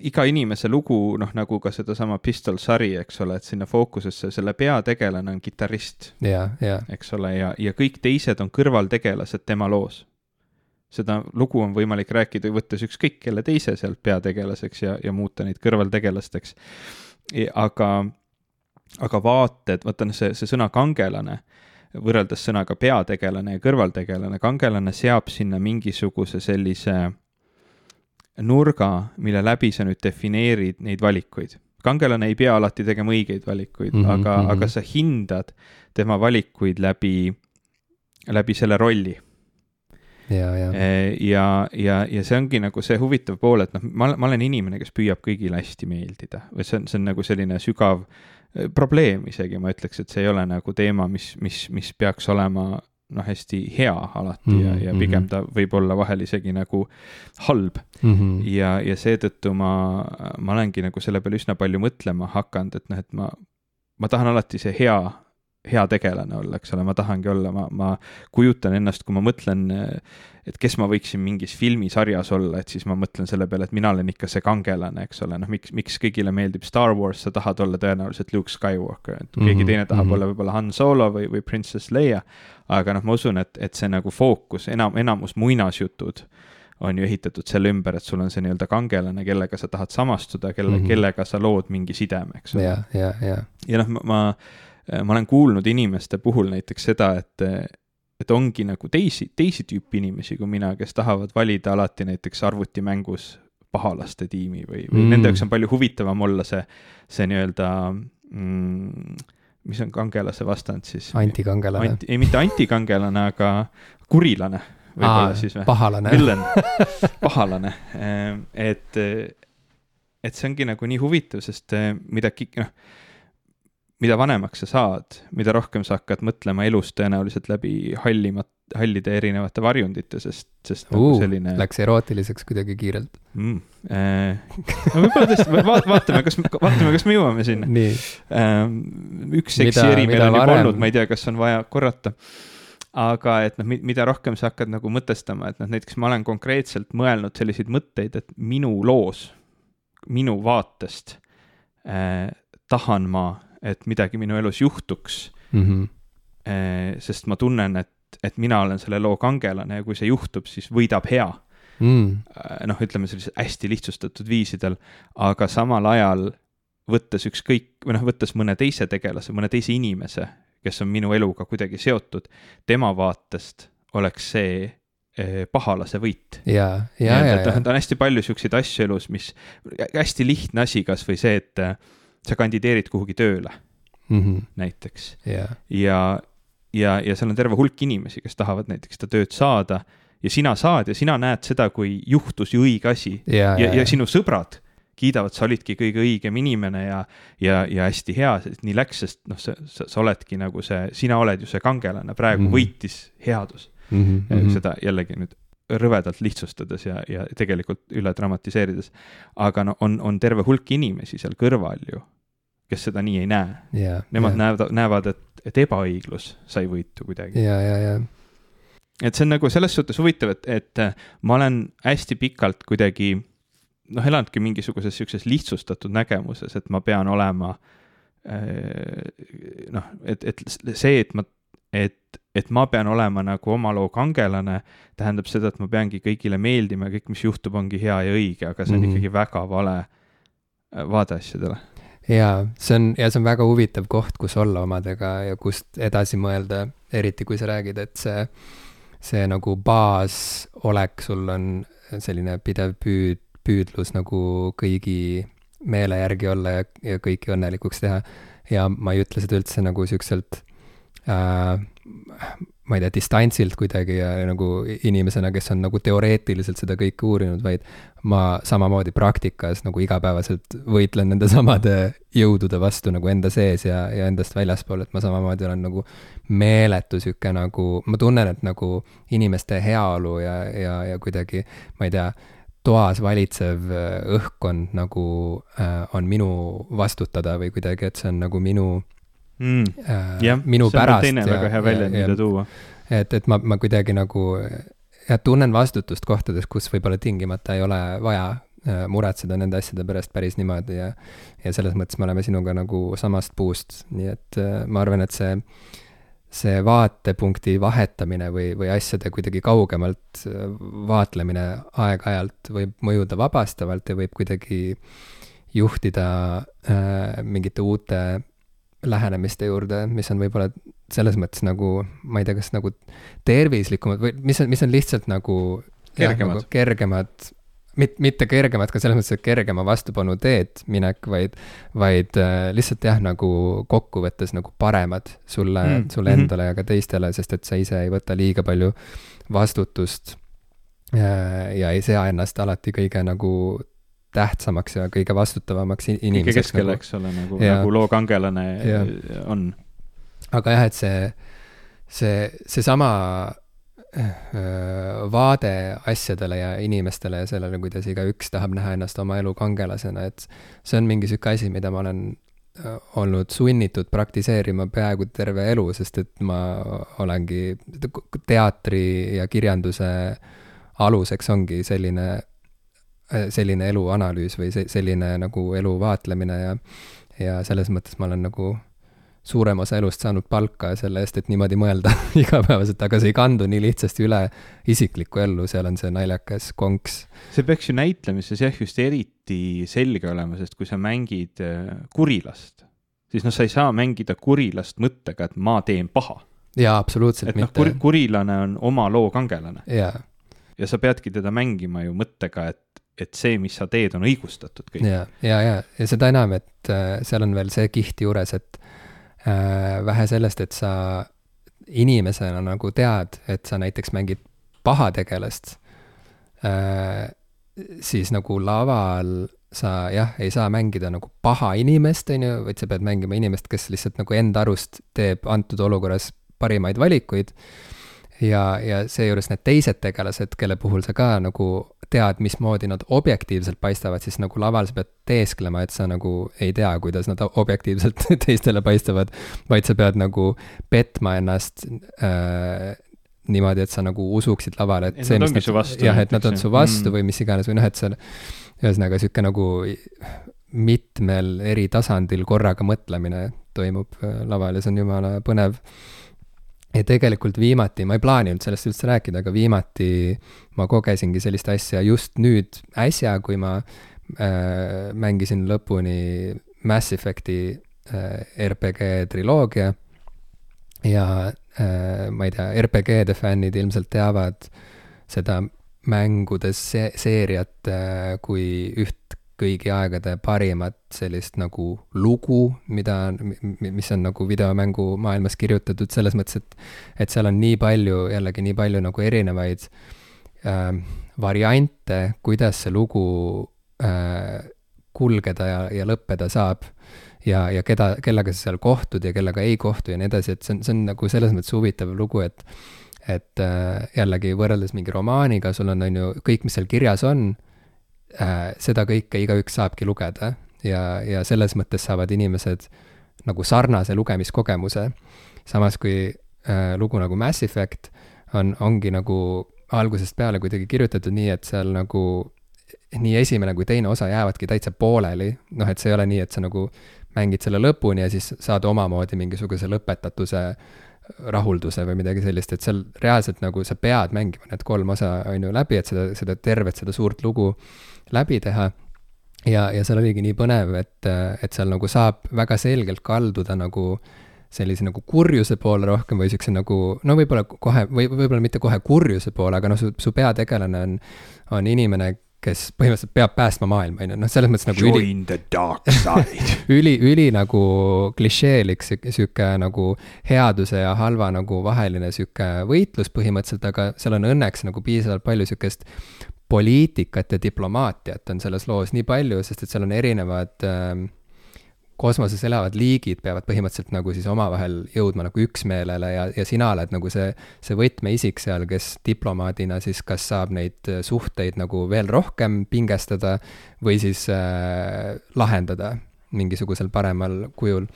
iga inimese lugu, noh nagu ka sedasama Pistol sari, eks ole, et sinna fookusesse selle peategelane on kitarrist. eks ole, ja, ja kõik teised on kõrvaltegelased tema loos. seda lugu on võimalik rääkida, võttes ükskõik kelle teise sealt peategelaseks ja, ja muuta neid kõrvaltegelasteks. aga, aga vaated, vaata noh, see, see sõna kangelane võrreldes sõnaga peategelane ja kõrvaltegelane, kangelane seab sinna mingisuguse sellise nurga, mille läbi sa nüüd defineerid neid valikuid. kangelane ei pea alati tegema õigeid valikuid mm, -hmm, aga mm. -hmm. aga sa hindad tema valikuid läbi, läbi selle rolli ja, ja, Eh, ja, ja, ja see ongi nagu see huvitav pool, et noh, ma, ma olen inimene, kes püüab kõigile hästi meeldida või see on, see on nagu selline sügav eh, probleem isegi, ma ütleks, et see ei ole nagu teema, mis, mis, mis peaks olema noh, hästi hea alati mm -hmm. ja, ja Mhm, pigem mhm. ta võib olla vahel isegi nagu halb Mhm. ja, ja seetõttu ma, ma olengi nagu selle peale üsna palju mõtlema hakanud, et noh, et ma, ma tahan alati see hea, hea tegelane olla, eks ole, ma tahangi olla, ma, ma kujutan ennast, kui ma mõtlen, et kes ma võiksin mingis filmisarjas olla, et siis ma mõtlen selle peale, et mina olen ikka see kangelane, eks ole, noh, miks, miks kõigile meeldib Star Wars, sa tahad olla tõenäoliselt Luke Skywalker, et keegi Mhm, teine tahab mhm. olla võib-olla Han Solo või, või Princess Leia. aga noh, ma usun, et, et see nagu fookus, enam, enamus muinasjutud on ju ehitatud selle ümber, et sul on see nii-öelda kangelane, kellega sa tahad samastuda, kelle mm. -hmm. kellega sa lood mingi sideme, eks ole. ja, ja, ja, ja noh, ma, ma, ma olen kuulnud inimeste puhul näiteks seda, et, et ongi nagu teisi, teisi tüüpi inimesi kui mina, kes tahavad valida alati näiteks arvutimängus pahalaste tiimi või, või mm. Nende jaoks on palju huvitavam olla see, see nii-öelda mm,, mis on kangelase vastand siis? antikangelane. anti, ei mitte antikangelane, aga kurilane võib-olla siis või? pahalane. villen, pahalane, et, et see ongi nagu nii huvitav, sest eh, mida, noh, mida vanemaks sa saad, mida rohkem sa hakkad mõtlema elust tõenäoliselt läbi hallimat, hallide erinevate varjundite, sest, sest nagu Uh, selline Läks erootiliseks kuidagi kiirelt. mm,. Eh, no võib-olla tõesti va, vaatame, kas, vaatame, kas me jõuame sinna. nii, üks seksi eri meil on juba varem- olnud, ma ei tea, kas on vaja korrata. aga et noh, mida rohkem sa hakkad nagu mõtestama, et noh, näiteks ma olen konkreetselt mõelnud selliseid mõtteid, et minu loos, minu vaatest eh, tahan ma, et midagi minu elus juhtuks Mhm. eh,, sest ma tunnen, et, et mina olen selle loo kangelane ja kui see juhtub, siis võidab hea Mm. Äh, noh, ütleme sellisel hästi lihtsustatud viisidel, aga samal ajal võttes ükskõik või noh, võttes mõne teise tegelase, mõne teise inimese, kes on minu eluga kuidagi seotud, tema vaatest oleks see eh, pahalase võit. ja, ja, ja, ja, on hästi palju siukseid asju elus, mis, hästi lihtne asi, kasvõi see, et sa kandideerid kuhugi tööle näiteks ja, ja, ja, ja seal on terve hulk inimesi, kes tahavad näiteks seda tööd saada ja sina saad ja sina näed seda, kui juhtus ju õige asi ja, ja, ja sinu sõbrad kiidavad, sa olidki kõige õigem inimene ja, ja, ja hästi hea, nii läks, sest noh, sa, sa, sa oledki nagu see, sina oled ju see kangelane, praegu mm. -hmm. võitis headus mm. -hmm. seda jällegi nüüd rõvedalt lihtsustades ja, ja tegelikult üle dramatiseerides. aga no on, on terve hulk inimesi seal kõrval ju, kes seda nii ei näe. ja, Nemad näevad, näevad, et, et ebaõiglus sai võitu kuidagi. ja, ja, ja, et see on nagu selles suhtes huvitav, et, et äh, ma olen hästi pikalt kuidagi noh, elanudki mingisuguses sihukeses lihtsustatud nägemuses, et ma pean olema äh, noh, et, et see, et ma, et, et ma pean olema nagu oma loo kangelane, tähendab seda, et ma peangi kõigile meeldima ja kõik, mis juhtub, ongi hea ja õige, aga see on mm. -hmm. ikkagi väga vale äh, vaade asjadele. Ja see on, ja see on väga huvitav koht, kus olla omadega ja kust edasi mõelda, eriti kui sa räägid, et see, see nagu baasolek sul on selline pidev püüd, püüdlus nagu kõigi meele järgi olla ja, ja kõiki õnnelikuks teha. ja ma ei ütle seda üldse nagu siukselt äh, ma ei tea, distantsilt kuidagi ja nagu inimesena, kes on nagu teoreetiliselt seda kõike uurinud, vaid ma samamoodi praktikas nagu igapäevaselt võitlen nende samade jõudude vastu nagu enda sees ja, ja endast väljaspool, et ma samamoodi olen nagu meeletu sihuke nagu, ma tunnen, et nagu inimeste heaolu ja, ja, ja kuidagi, ma ei tea, toas valitsev äh, õhkkond nagu äh, on minu vastutada või kuidagi, et see on nagu minu mm. äh, jah, minu see on teine väga hea väljend, mida tuua. et, et ma, ma kuidagi nagu jah, tunnen vastutust kohtades, kus võib-olla tingimata ei ole vaja äh, muretseda nende asjade pärast päris niimoodi ja ja selles mõttes me oleme sinuga nagu samast puust, nii et äh, ma arvan, et see see vaatepunkti vahetamine või, või asjade kuidagi kaugemalt vaatlemine aeg-ajalt võib mõjuda vabastavalt ja võib kuidagi juhtida äh, mingite uute lähenemiste juurde, mis on võib-olla selles mõttes nagu, ma ei tea, kas nagu tervislikumad või mis on, mis on lihtsalt nagu Kergemad. nagu kergemad mit-, mitte kergemat ka selles mõttes, et kergema vastupanu teed minek, vaid, vaid äh, lihtsalt jah, nagu kokkuvõttes nagu paremad sulle mm., sulle mhm. endale ja ka teistele, sest et sa ise ei võta liiga palju vastutust äh, ja ei sea ennast alati kõige nagu tähtsamaks ja kõige vastutavamaks inimeseks. kõige keskel nagu,, eks ole, nagu, nagu loo kangelane ja. on. aga jah, et see, see, seesama Äh, vaade asjadele ja inimestele ja sellele, kuidas igaüks tahab näha ennast oma elu kangelasena, et see on mingi sihuke asi, mida ma olen äh, olnud sunnitud praktiseerima peaaegu terve elu, sest et ma olengi teatri ja kirjanduse aluseks ongi selline, selline eluanalüüs või selline nagu elu vaatlemine ja, ja selles mõttes ma olen nagu suurem osa elust saanud palka selle eest, et niimoodi mõelda (laughs) igapäevaselt, aga see ei kandu nii lihtsasti üle isiklikku ellu, seal on see naljakas konks. see peaks ju näitlemises jah, just eriti selge olema, sest kui sa mängid äh, kurilast, siis noh, sa ei saa mängida kurilast mõttega, et ma teen paha. jaa, absoluutselt et noh, kur-, kurilane on oma loo kangelane. jaa. ja sa peadki teda mängima ju mõttega, et et see, mis sa teed, on õigustatud kõik. ja, ja, ja, ja seda enam, et äh, seal on veel see kiht juures, et Äh, vähe sellest, et sa inimesena nagu tead, et sa näiteks mängid pahategelast, äh, siis nagu laval sa jah, ei saa mängida nagu paha inimest, on ju, vaid sa pead mängima inimest, kes lihtsalt nagu enda arust teeb antud olukorras parimaid valikuid. Ja, ja seejuures need teised tegelased, kelle puhul sa ka nagu tead, mismoodi nad objektiivselt paistavad, siis nagu laval sa pead teesklema, et sa nagu ei tea, kuidas nad objektiivselt (laughs) teistele paistavad, vaid sa pead nagu petma ennast äh, niimoodi, et sa nagu usuksid lavale, et, et see, mis nad, jah, et nad on su vastu mm. või mis iganes või noh, et seal ühesõnaga niisugune nagu mitmel eri tasandil korraga mõtlemine toimub äh, laval ja see on jumala põnev ja tegelikult viimati, ma ei plaaninud sellest üldse rääkida, aga viimati ma kogesingi sellist asja just nüüd äsja, kui ma äh, mängisin lõpuni Mass Effect'i äh, RPG triloogia. ja äh, ma ei tea, RPG-de fännid ilmselt teavad seda mängude se seeriat äh, kui üht kõigi aegade parimat sellist nagu lugu, mida, mis on nagu videomängu maailmas kirjutatud selles mõttes, et, et seal on nii palju, jällegi nii palju nagu erinevaid äh, variante, kuidas see lugu äh, kulgeda ja, ja lõppeda saab. ja, ja keda, kellega sa seal kohtud ja kellega ei kohtu ja nii edasi, et see on, see on nagu selles mõttes huvitav lugu, et et äh, jällegi võrreldes mingi romaaniga, sul on, on ju, kõik, mis seal kirjas on seda kõike igaüks saabki lugeda ja, ja selles mõttes saavad inimesed nagu sarnase lugemiskogemuse. samas kui äh, lugu nagu Mass Effect on, ongi nagu algusest peale kuidagi kirjutatud nii, et seal nagu nii esimene kui teine osa jäävadki täitsa pooleli, noh, et see ei ole nii, et sa nagu mängid selle lõpuni ja siis saad omamoodi mingisuguse lõpetatuse rahulduse või midagi sellist, et seal reaalselt nagu sa pead mängima need kolm osa, on ju, läbi, et seda, seda tervet, seda suurt lugu läbi teha. ja, ja seal oligi nii põnev, et, et seal nagu saab väga selgelt kalduda nagu sellise nagu kurjuse poole rohkem või siukse nagu, no võib-olla kohe, või võib-olla mitte kohe kurjuse poole, aga noh, su, su peategelane on, on inimene, kes põhimõtteliselt peab päästma maailma, on ju, noh, selles mõttes nagu Join üli, the dark side (laughs) üli, üli nagu klišeelik sihuke nagu headuse ja halva nagu vaheline sihuke võitlus põhimõtteliselt, aga seal on õnneks nagu piisavalt palju sihukest poliitikat ja diplomaatiat on selles loos nii palju, sest et seal on erinevad äh, kosmoses elavad liigid peavad põhimõtteliselt nagu siis omavahel jõudma nagu üksmeelele ja, ja sina oled nagu see, see võtmeisik seal, kes diplomaadina siis kas saab neid suhteid nagu veel rohkem pingestada või siis äh, lahendada mingisugusel paremal kujul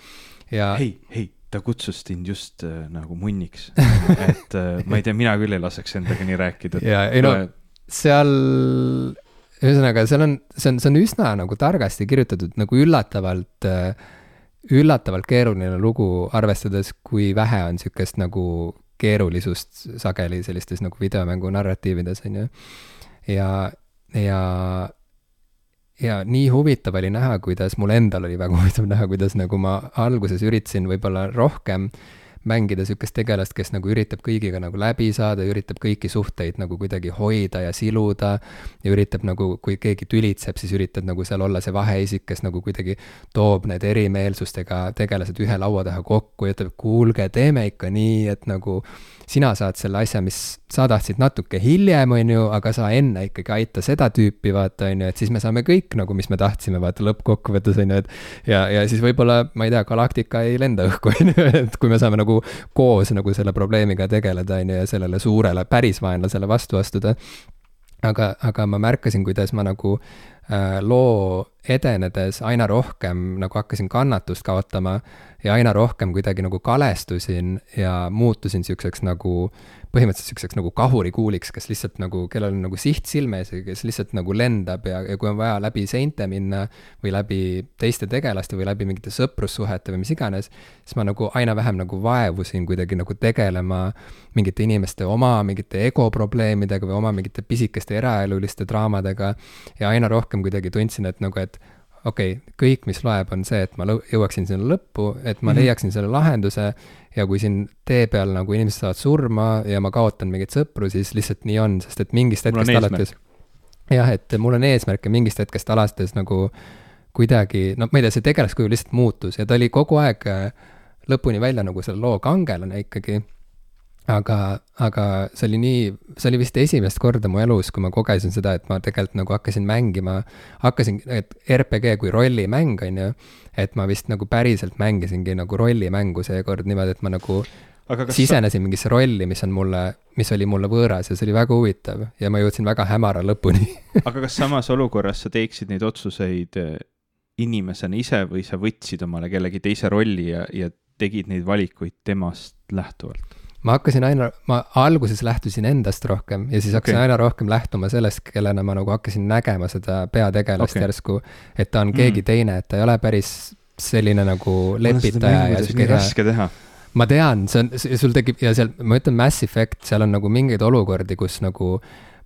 ja. hei, hei, ta kutsus sind just äh, nagu munniks (laughs) et äh, ma ei tea, mina küll ei laseks endaga nii rääkida. ja ei no seal ühesõnaga, seal on, see on, see on üsna nagu targasti kirjutatud, nagu üllatavalt, üllatavalt keeruline lugu, arvestades, kui vähe on sihukest nagu keerulisust sageli sellistes nagu videomängu narratiivides, on ju. ja, ja, ja nii huvitav oli näha, kuidas mul endal oli väga huvitav näha, kuidas nagu ma alguses üritasin võib-olla rohkem mängida sihukest tegelast, kes nagu üritab kõigiga nagu läbi saada, üritab kõiki suhteid nagu kuidagi hoida ja siluda. ja üritab nagu, kui keegi tülitseb, siis üritad nagu seal olla see vaheisik, kes nagu kuidagi toob need erimeelsustega tegelased ühe laua taha kokku ja ütleb, kuulge, teeme ikka nii, et nagu sina saad selle asja, mis sa tahtsid natuke hiljem, on ju, aga sa enne ikkagi aita seda tüüpi, vaata, on ju, et siis me saame kõik nagu, mis me tahtsime, vaata lõppkokkuvõttes, on ju, et ja, ja siis võib-olla, ma ei tea, galaktika ei lenda õhku, (laughs) on ju, et kui me saame nagu koos nagu selle probleemiga tegeleda, on ju, ja sellele suurele päris vaenlasele vastu astuda. aga, aga ma märkasin, kuidas ma nagu loo edenedes aina rohkem nagu hakkasin kannatust kaotama ja aina rohkem kuidagi nagu kalestusin ja muutusin siukseks nagu põhimõtteliselt siukseks nagu kahurikuuliks, kes lihtsalt nagu, kellel on nagu siht silme ees ja kes lihtsalt nagu lendab ja, ja kui on vaja läbi seinte minna või läbi teiste tegelaste või läbi mingite sõprussuhete või mis iganes, siis ma nagu aina vähem nagu vaevusin kuidagi nagu tegelema mingite inimeste oma mingite egoprobleemidega või oma mingite pisikeste eraeluliste draamadega ja aina rohkem kuidagi tundsin, et nagu, et okei okay,, kõik, mis loeb, on see, et ma jõuaksin sinna lõppu, et ma mm -hmm. leiaksin selle lahenduse ja kui siin tee peal nagu inimesed saavad surma ja ma kaotan mingeid sõpru, siis lihtsalt nii on, sest et mingist hetkest alates jah, et mul on eesmärk ja mingist hetkest alates nagu kuidagi, no ma ei tea, see tegelaskuju lihtsalt muutus ja ta oli kogu aeg äh, lõpuni välja nagu selle loo kangelane ikkagi aga, aga see oli nii, see oli vist esimest korda mu elus, kui ma kogesin seda, et ma tegelikult nagu hakkasin mängima, hakkasin, et RPG kui rollimäng, on ju, et ma vist nagu päriselt mängisingi nagu rollimängu seekord niimoodi, et ma nagu sisenesin sa... mingisse rolli, mis on mulle, mis oli mulle võõras ja see oli väga huvitav ja ma jõudsin väga hämara lõpuni (laughs) aga kas samas olukorras sa teeksid neid otsuseid eh, inimesena ise või sa võtsid omale kellegi teise rolli ja, ja tegid neid valikuid temast lähtuvalt? Ma hakkasin aina, ma alguses lähtusin endast rohkem ja siis hakkasin okay. aina rohkem lähtuma sellest, kellena ma nagu hakkasin nägema seda peategelast okay. järsku. et ta on keegi mm. teine, et ta ei ole päris selline nagu lepitaja ja sihuke hea. raske teha ma tean, see on, sul tekib ja seal, ma ütlen Mass Effect, seal on nagu mingeid olukordi, kus nagu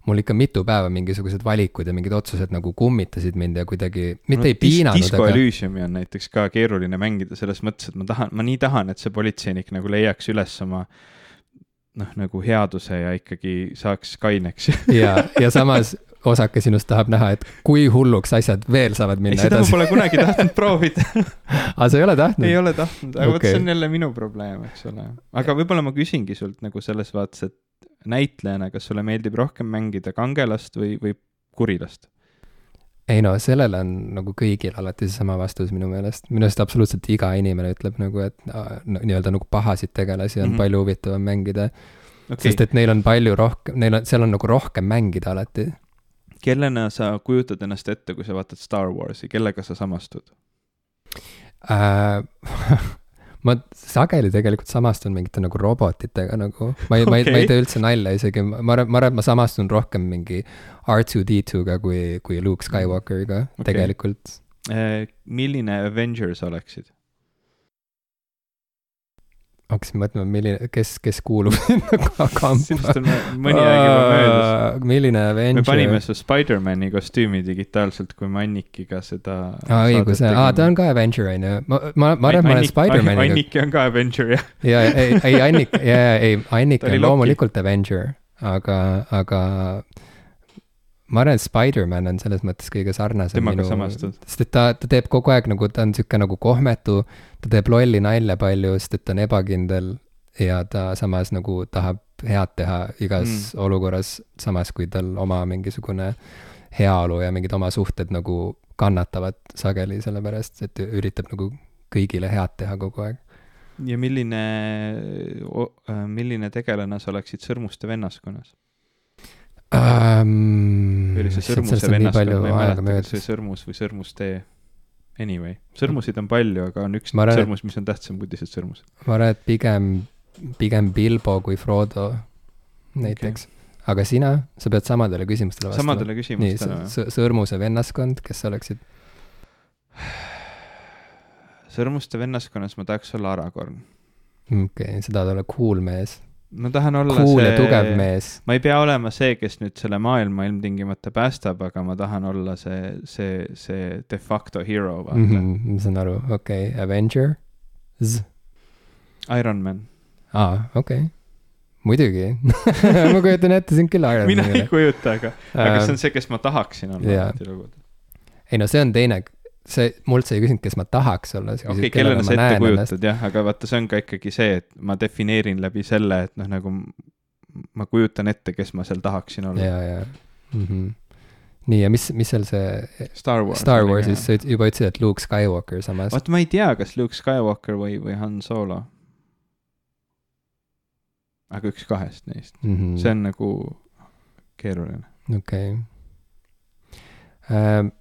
mul ikka mitu päeva mingisugused valikud ja mingid otsused nagu kummitasid mind ja kuidagi, mitte no, ei piinanud. Disco aga... Elysiumi on näiteks ka keeruline mängida selles mõttes, et ma tahan, ma nii tahan, et see politseinik nagu leiaks üles oma äh, noh, nagu headuse ja ikkagi saaks kaineks (laughs) ja, ja samas osake sinust tahab näha, et kui hulluks asjad veel saavad minna ei, seda edasi. ma pole kunagi tahtnud (laughs) proovida aga sa ei ole tahtnud? ei ole tahtnud, aga okay. vot see on jälle minu probleem, eks ole. aga võib-olla ma küsingi sult nagu selles vaates, et näitlejana, kas sulle meeldib rohkem mängida kangelast või, või kurilast? Ei no sellele on nagu kõigil alati seesama vastus minu meelest, minu arust absoluutselt iga inimene ütleb nagu, et no, nii-öelda nagu pahasid tegelasi on mm -hmm. palju huvitavam mängida. Okay.. sest et neil on palju rohkem, neil on, seal on nagu rohkem mängida alati. kellena sa kujutad ennast ette, kui sa vaatad Star Warsi, kellega sa samastud? Äh, (laughs) ma sageli tegelikult samastun mingite nagu robotitega nagu, ma ei okay., ma ei, ma ei tee üldse nalja isegi, ma arvan, ma arvan, et ma samastun rohkem mingi R2D2-ga kui, kui Luke Skywalkeriga okay. tegelikult eh,. milline Avenger sa oleksid? Hakkasin mõtlema, milline, kes, kes kuulub (laughs) sinna kampa. sinust on mõni aeg juba möödas. milline Avenger? me panime su Spider-man'i kostüümi digitaalselt, kui me Annikiga seda. aa, õigus, aa, ta on ka Avenger, on ju. ma, ma, ma arvan, et ma olen Spider-maniga. Anniki on ka Avenger, jah. ja, ei, ei, Annik, ja, ei, Annik on loomulikult Avenger, aga, aga ma arvan, et Spider-man on selles mõttes kõige sarnasem temaga samastud. sest et ta, ta teeb kogu aeg nagu, ta on sihuke nagu kohmetu, ta teeb lolli nalja palju, sest et ta on ebakindel ja ta samas nagu tahab head teha igas mm. olukorras, samas kui tal oma mingisugune heaolu ja mingid oma suhted nagu kannatavad sageli, sellepärast et üritab nagu kõigile head teha kogu aeg. ja milline, milline tegelane sa oleksid Sõrmuste vennaskonnas? Um,. või oli see Sõrmuse vennaskond, ma ei mäleta, kas see oli Sõrmus või Sõrmustee. Anyway, sõrmusid on palju, aga on üks arvan, sõrmus, mis on tähtsam kui teised sõrmused. ma arvan, et pigem, pigem Bilbo kui Frodo näiteks okay. aga sina, sa pead samadele küsimustele vastama. samadele küsimustele või? Sõrmuse vennaskond, kes sa oleksid? sõrmuste vennaskonnas ma tahaks olla Aragorn. okei okay,, sa tahad olla cool mees ma tahan olla cool see, tugev mees. ma ei pea olema see, kes nüüd selle maailma ilmtingimata päästab, aga ma tahan olla see, see, see de facto hero, vaata mm. -hmm, ma saan aru, okei okay., Avenger. Iron Man. aa, okei okay.. muidugi (laughs) ma kujutan ette sind küll Iron mina ei Manile. kujuta, aga, aga see on see, kes ma tahaksin olla jaa. tihtilugu. ei no see on teine, see, mult sa ei küsinud, kes ma tahaks olla. okei okay,, kellena sa ette kujutad jah, aga vaata, see on ka ikkagi see, et ma defineerin läbi selle, et noh, nagu ma kujutan ette, kes ma seal tahaksin olla. ja, ja mm. -hmm. nii, ja mis, mis seal see Star Wars. Star Warsis, sa juba ütlesid, et Luke Skywalker samas. vaat ma ei tea, kas Luke Skywalker või, või Han Solo. aga üks kahest neist, mm -hmm. see on nagu keeruline. okei okay..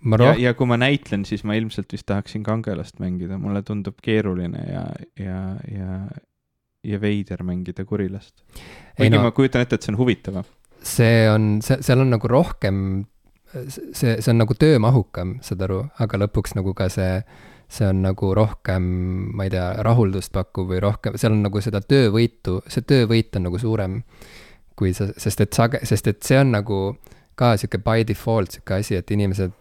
Ma ja, roh-, ja kui ma näitlen, siis ma ilmselt vist tahaksin kangelast mängida, mulle tundub keeruline ja, ja, ja, ja veider mängida kurilast. kuigi no ma kujutan ette, et see on huvitavam. see on, see, seal on nagu rohkem, see, see on nagu töömahukam, saad aru, aga lõpuks nagu ka see, see on nagu rohkem, ma ei tea, rahuldust pakkuv või rohkem, seal on nagu seda töövõitu, see töövõit on nagu suurem kui sa, sest et sage-, sest et see on nagu ka sihuke by default sihuke asi, et inimesed,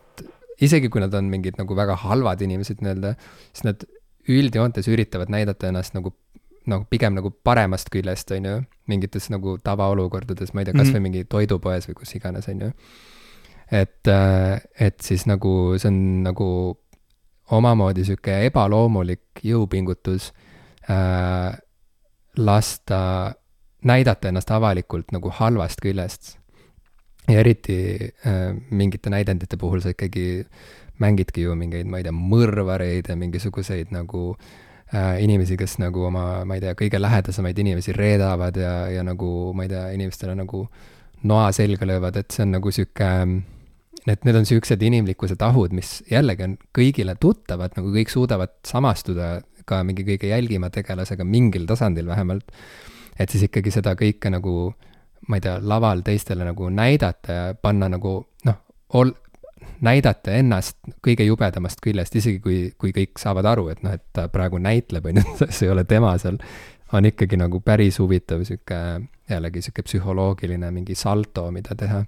isegi kui nad on mingid nagu väga halvad inimesed nii-öelda, siis nad üldjoontes üritavad näidata ennast nagu nagu pigem nagu paremast küljest, on ju, mingites nagu tavaolukordades, ma ei tea, kasvõi Mhm. mingi toidupoes või kus iganes, on ju. et, et siis nagu see on nagu omamoodi sihuke ebaloomulik jõupingutus äh, lasta, näidata ennast avalikult nagu halvast küljest. Ja eriti äh, mingite näidendite puhul sa ikkagi mängidki ju mingeid, ma ei tea, mõrvareid ja mingisuguseid nagu äh, inimesi, kes nagu oma, ma ei tea, kõige lähedasemaid inimesi reedavad ja, ja nagu ma ei tea, inimestele nagu noa selga löövad, et see on nagu sihuke, et need on siuksed inimlikkuse tahud, mis jällegi on kõigile tuttavad, nagu kõik suudavad samastuda ka mingi kõige jälgima tegelasega mingil tasandil vähemalt. et siis ikkagi seda kõike nagu, ma ei tea, laval teistele nagu näidata ja panna nagu noh, ol-, näidata ennast kõige jubedamast küljest, isegi kui, kui kõik saavad aru, et noh, et ta praegu näitleb, on ju, (laughs) see ei ole tema seal, on ikkagi nagu päris huvitav sihuke, jällegi sihuke psühholoogiline mingi salto, mida teha.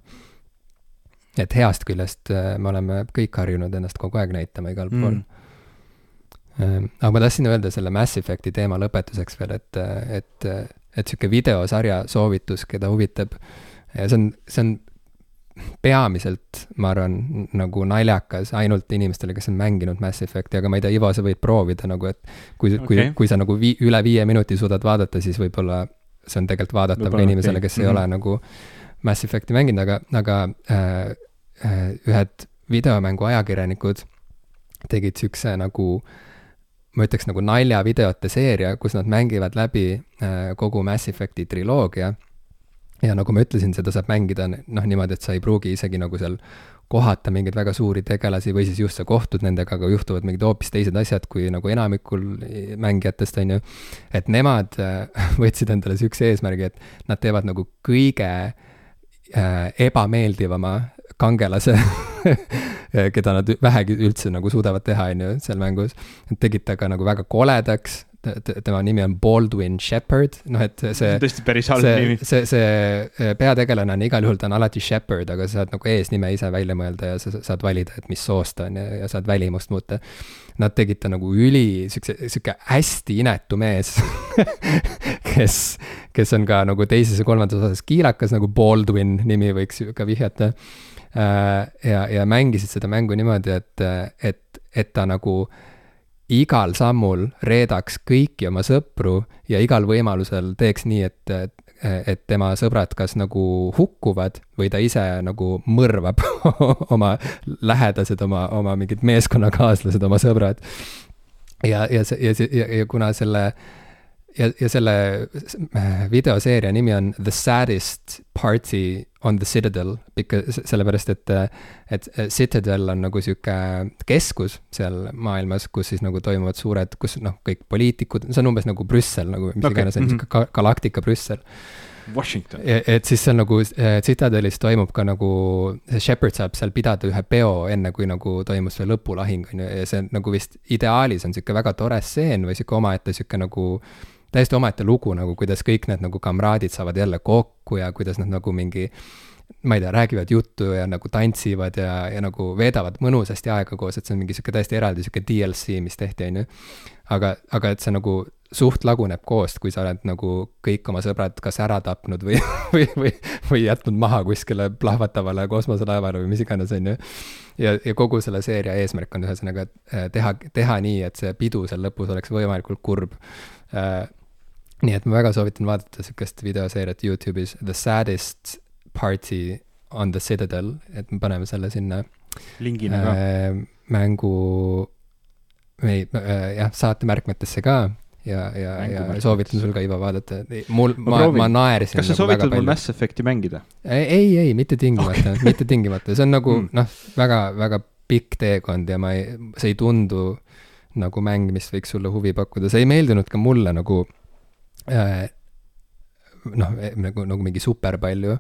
et heast küljest äh, me oleme kõik harjunud ennast kogu aeg näitama igal pool Mm. mm.. aga ma tahtsin öelda selle Mass Effect'i teema lõpetuseks veel, et, et, et sihuke videosarja soovitus, keda huvitab, see on, see on peamiselt, ma arvan, nagu naljakas ainult inimestele, kes on mänginud Mass Effect'i, aga ma ei tea, Ivo, sa võid proovida nagu, et kui okay., kui kui sa nagu vii-, üle viie minuti suudad vaadata, siis võib-olla see on tegelikult vaadatav ka inimesele, kes ei Mhm. ole nagu Mass Effect'i mänginud, aga, aga äh, äh, ühed videomängu ajakirjanikud tegid siukse nagu ma ütleks nagu naljavideote seeria, kus nad mängivad läbi äh, kogu Mass Effect'i triloogia. ja nagu ma ütlesin, seda saab mängida noh, niimoodi, et sa ei pruugi isegi nagu seal kohata mingeid väga suuri tegelasi või siis just sa kohtud nendega, aga juhtuvad mingid hoopis teised asjad kui nagu enamikul mängijatest, on ju. et nemad äh, (laughs) võtsid endale siukse eesmärgi, et nad teevad nagu kõige äh, ebameeldivama kangelase, (laughs) keda nad vähegi üldse nagu suudavad teha, on ju, seal mängus. Tegid ta ka nagu väga koledaks, tema nimi on Baldwin Shepherd, noh et see tõesti päris halb see nimi., see, see peategelane on igal juhul, ta on alati Shepherd, aga sa saad nagu eesnime ise välja mõelda ja sa saad valida, et mis soost ta on ja, ja saad välimust muuta. Nad tegid ta nagu üli, siukse, sihuke hästi inetu mees, (laughs) kes, kes on ka nagu teises ja kolmandas osas kiilakas nagu Baldwin nimi võiks ju ka vihjata. ja, ja mängisid seda mängu niimoodi, et, et, et ta nagu igal sammul reedaks kõiki oma sõpru ja igal võimalusel teeks nii, et, et, tema sõbrad kas nagu hukkuvad või ta ise nagu mõrvab (laughs) oma lähedased, oma, oma mingid meeskonnakaaslased, oma sõbrad. ja, ja see, ja see, ja, kuna selle ja, ja selle videoseeria nimi on The saddest party on the citadel, sellepärast et, et Citadel on nagu sihuke keskus seal maailmas, kus siis nagu toimuvad suured, kus noh, kõik poliitikud, see on umbes nagu Brüssel nagu mis okay. iganes on mhm. sihuke ka- galaktika Brüssel. Washington. et siis seal nagu äh, Citadelis toimub ka nagu, see Shepard saab seal pidada ühe peo, enne kui nagu toimus see lõpulahing on ju, ja see nagu vist ideaalis on sihuke väga tore stseen või sihuke omaette sihuke nagu täiesti omaette lugu nagu, kuidas kõik need nagu kamraadid saavad jälle kokku ja kuidas nad nagu mingi ma ei tea, räägivad juttu ja nagu tantsivad ja, ja nagu veedavad mõnusasti aega koos, et see on mingi sihuke täiesti eraldi sihuke DLC, mis tehti, on ju. aga, aga et see nagu suht laguneb koost, kui sa oled nagu kõik oma sõbrad kas ära tapnud või, (laughs) või, või, või jätnud maha kuskile plahvatavale kosmoselaevale või mis iganes, on ju. ja, ja kogu selle seeria eesmärk on ühesõnaga äh, teha, teha nii, et see pidu seal lõpus oleks võimalikult kurb. Äh, nii et ma väga soovitan vaadata sihukest videoseeriat Youtube'is, The Saddest Party on the Citadel, et me paneme selle sinna. lingina ka äh,. mängu, ei äh,, jah, saate märkmetesse ka ja, ja, ja soovitan sul ka, Ivo, vaadata. mul, ma, ma, ma naersin. kas sa nagu soovitad mul Mass Effect'i mängida? ei, ei, mitte tingimata okay. (laughs) mitte tingimata, see on nagu mm. noh, väga, väga pikk teekond ja ma ei, see ei tundu nagu mäng, mis võiks sulle huvi pakkuda, see ei meeldinud ka mulle nagu noh, e, nagu, nagu mingi super palju,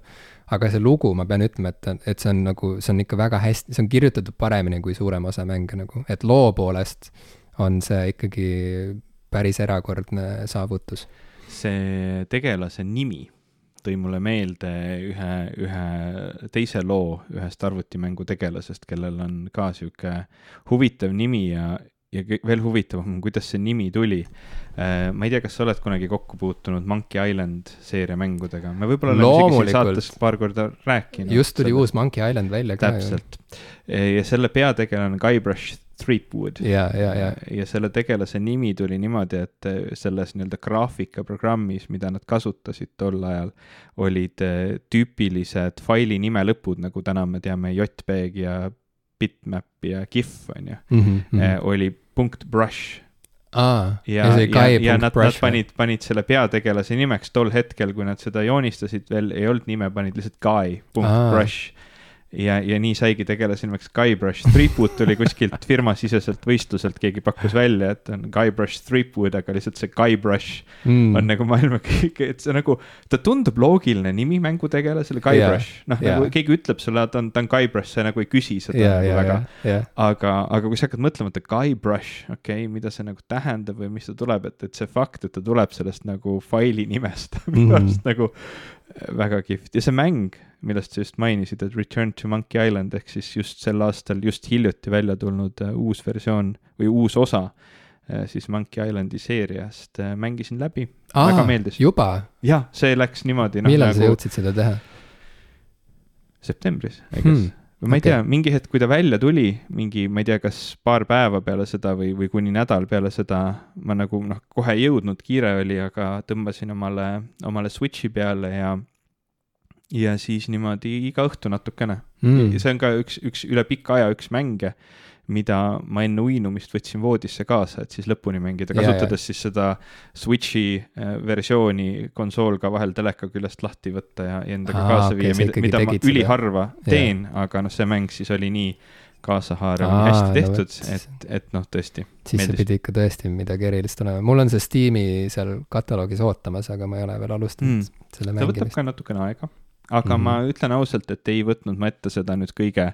aga see lugu, ma pean ütlema, et, et see on nagu, see on ikka väga hästi, see on kirjutatud paremini kui suurem osa mänge nagu, et loo poolest on see ikkagi päris erakordne saavutus. see tegelase nimi tõi mulle meelde ühe, ühe teise loo ühest arvutimängu tegelasest, kellel on ka sihuke huvitav nimi ja, ja veel huvitavam, kuidas see nimi tuli. Äh, ma ei tea, kas sa oled kunagi kokku puutunud Monkey Island seeria mängudega, me võib-olla oleme isegi saates paar korda rääkinud. just tuli selle... uus Monkey Island välja ka. täpselt, ja selle peategelane on Guybrush Threepwood. ja, ja, ja. ja selle tegelase nimi tuli niimoodi, et äh, selles nii-öelda graafikaprogrammis, mida nad kasutasid tol ajal, olid äh, tüüpilised faili nime lõpud, nagu täna me teame JPEG ja bitmap ja GIF on ju mm, -hmm. oli punkt brush. Aa, ja, ja, ja, ja nad, nad panid, panid selle peategelase nimeks tol hetkel, kui nad seda joonistasid, veel ei olnud nime, panid lihtsalt Guy punkt brush ja, ja nii saigi tegelase nimeks Guybrush Threepwood tuli kuskilt firmasiseselt võistluselt, keegi pakkus välja, et on Guybrush Threepwood, aga lihtsalt see Guybrush mm. on nagu maailma kõige, et see nagu, ta tundub loogiline nimi mängutegelasele, Guybrush yeah,, noh yeah. nagu keegi ütleb sulle, ta on, ta on Guybrush, sa nagu ei küsi seda yeah, nagu yeah, väga yeah,. Yeah. aga, aga kui sa hakkad mõtlema, et Guybrush, okei okay,, mida see nagu tähendab või mis ta tuleb, et, et see fakt, et ta tuleb sellest nagu faili nimest (laughs) minu mm. arust nagu väga kihvt ja see mäng, millest sa just mainisid, et Return to Monkey Island ehk siis just sel aastal just hiljuti välja tulnud uh, uus versioon või uus osa uh, siis Monkey Islandi seeriast uh, mängisin läbi, väga meeldis. juba? jah, see läks niimoodi no,. millal nagu... sa jõudsid seda teha? septembris, I guess hmm või ma ei okay. tea, mingi hetk, kui ta välja tuli, mingi, ma ei tea, kas paar päeva peale seda või, või kuni nädal peale seda, ma nagu noh, kohe ei jõudnud, kiire oli, aga tõmbasin omale, omale Switch'i peale ja ja siis niimoodi iga õhtu natukene. Mm.. see on ka üks, üks üle pika aja üks mänge, mida ma enne uinumist võtsin voodisse kaasa, et siis lõpuni mängida, kasutades yeah, siis seda Switch'i äh, versiooni konsool ka vahel teleka küljest lahti võtta ja, ja endaga Aa, kaasa okay, viia, mida, mida ma üliharva teen aga noh, see mäng siis oli nii kaasahaarav, nii hästi tehtud no,, et, et noh, tõesti. siis see pidi ikka tõesti midagi erilist olema, mul on see Steam'i seal kataloogis ootamas, aga ma ei ole veel alustanud mm. selle mängimist. ta võtab ka natukene aega, aga mm -hmm. ma ütlen ausalt, et ei võtnud ma ette seda nüüd kõige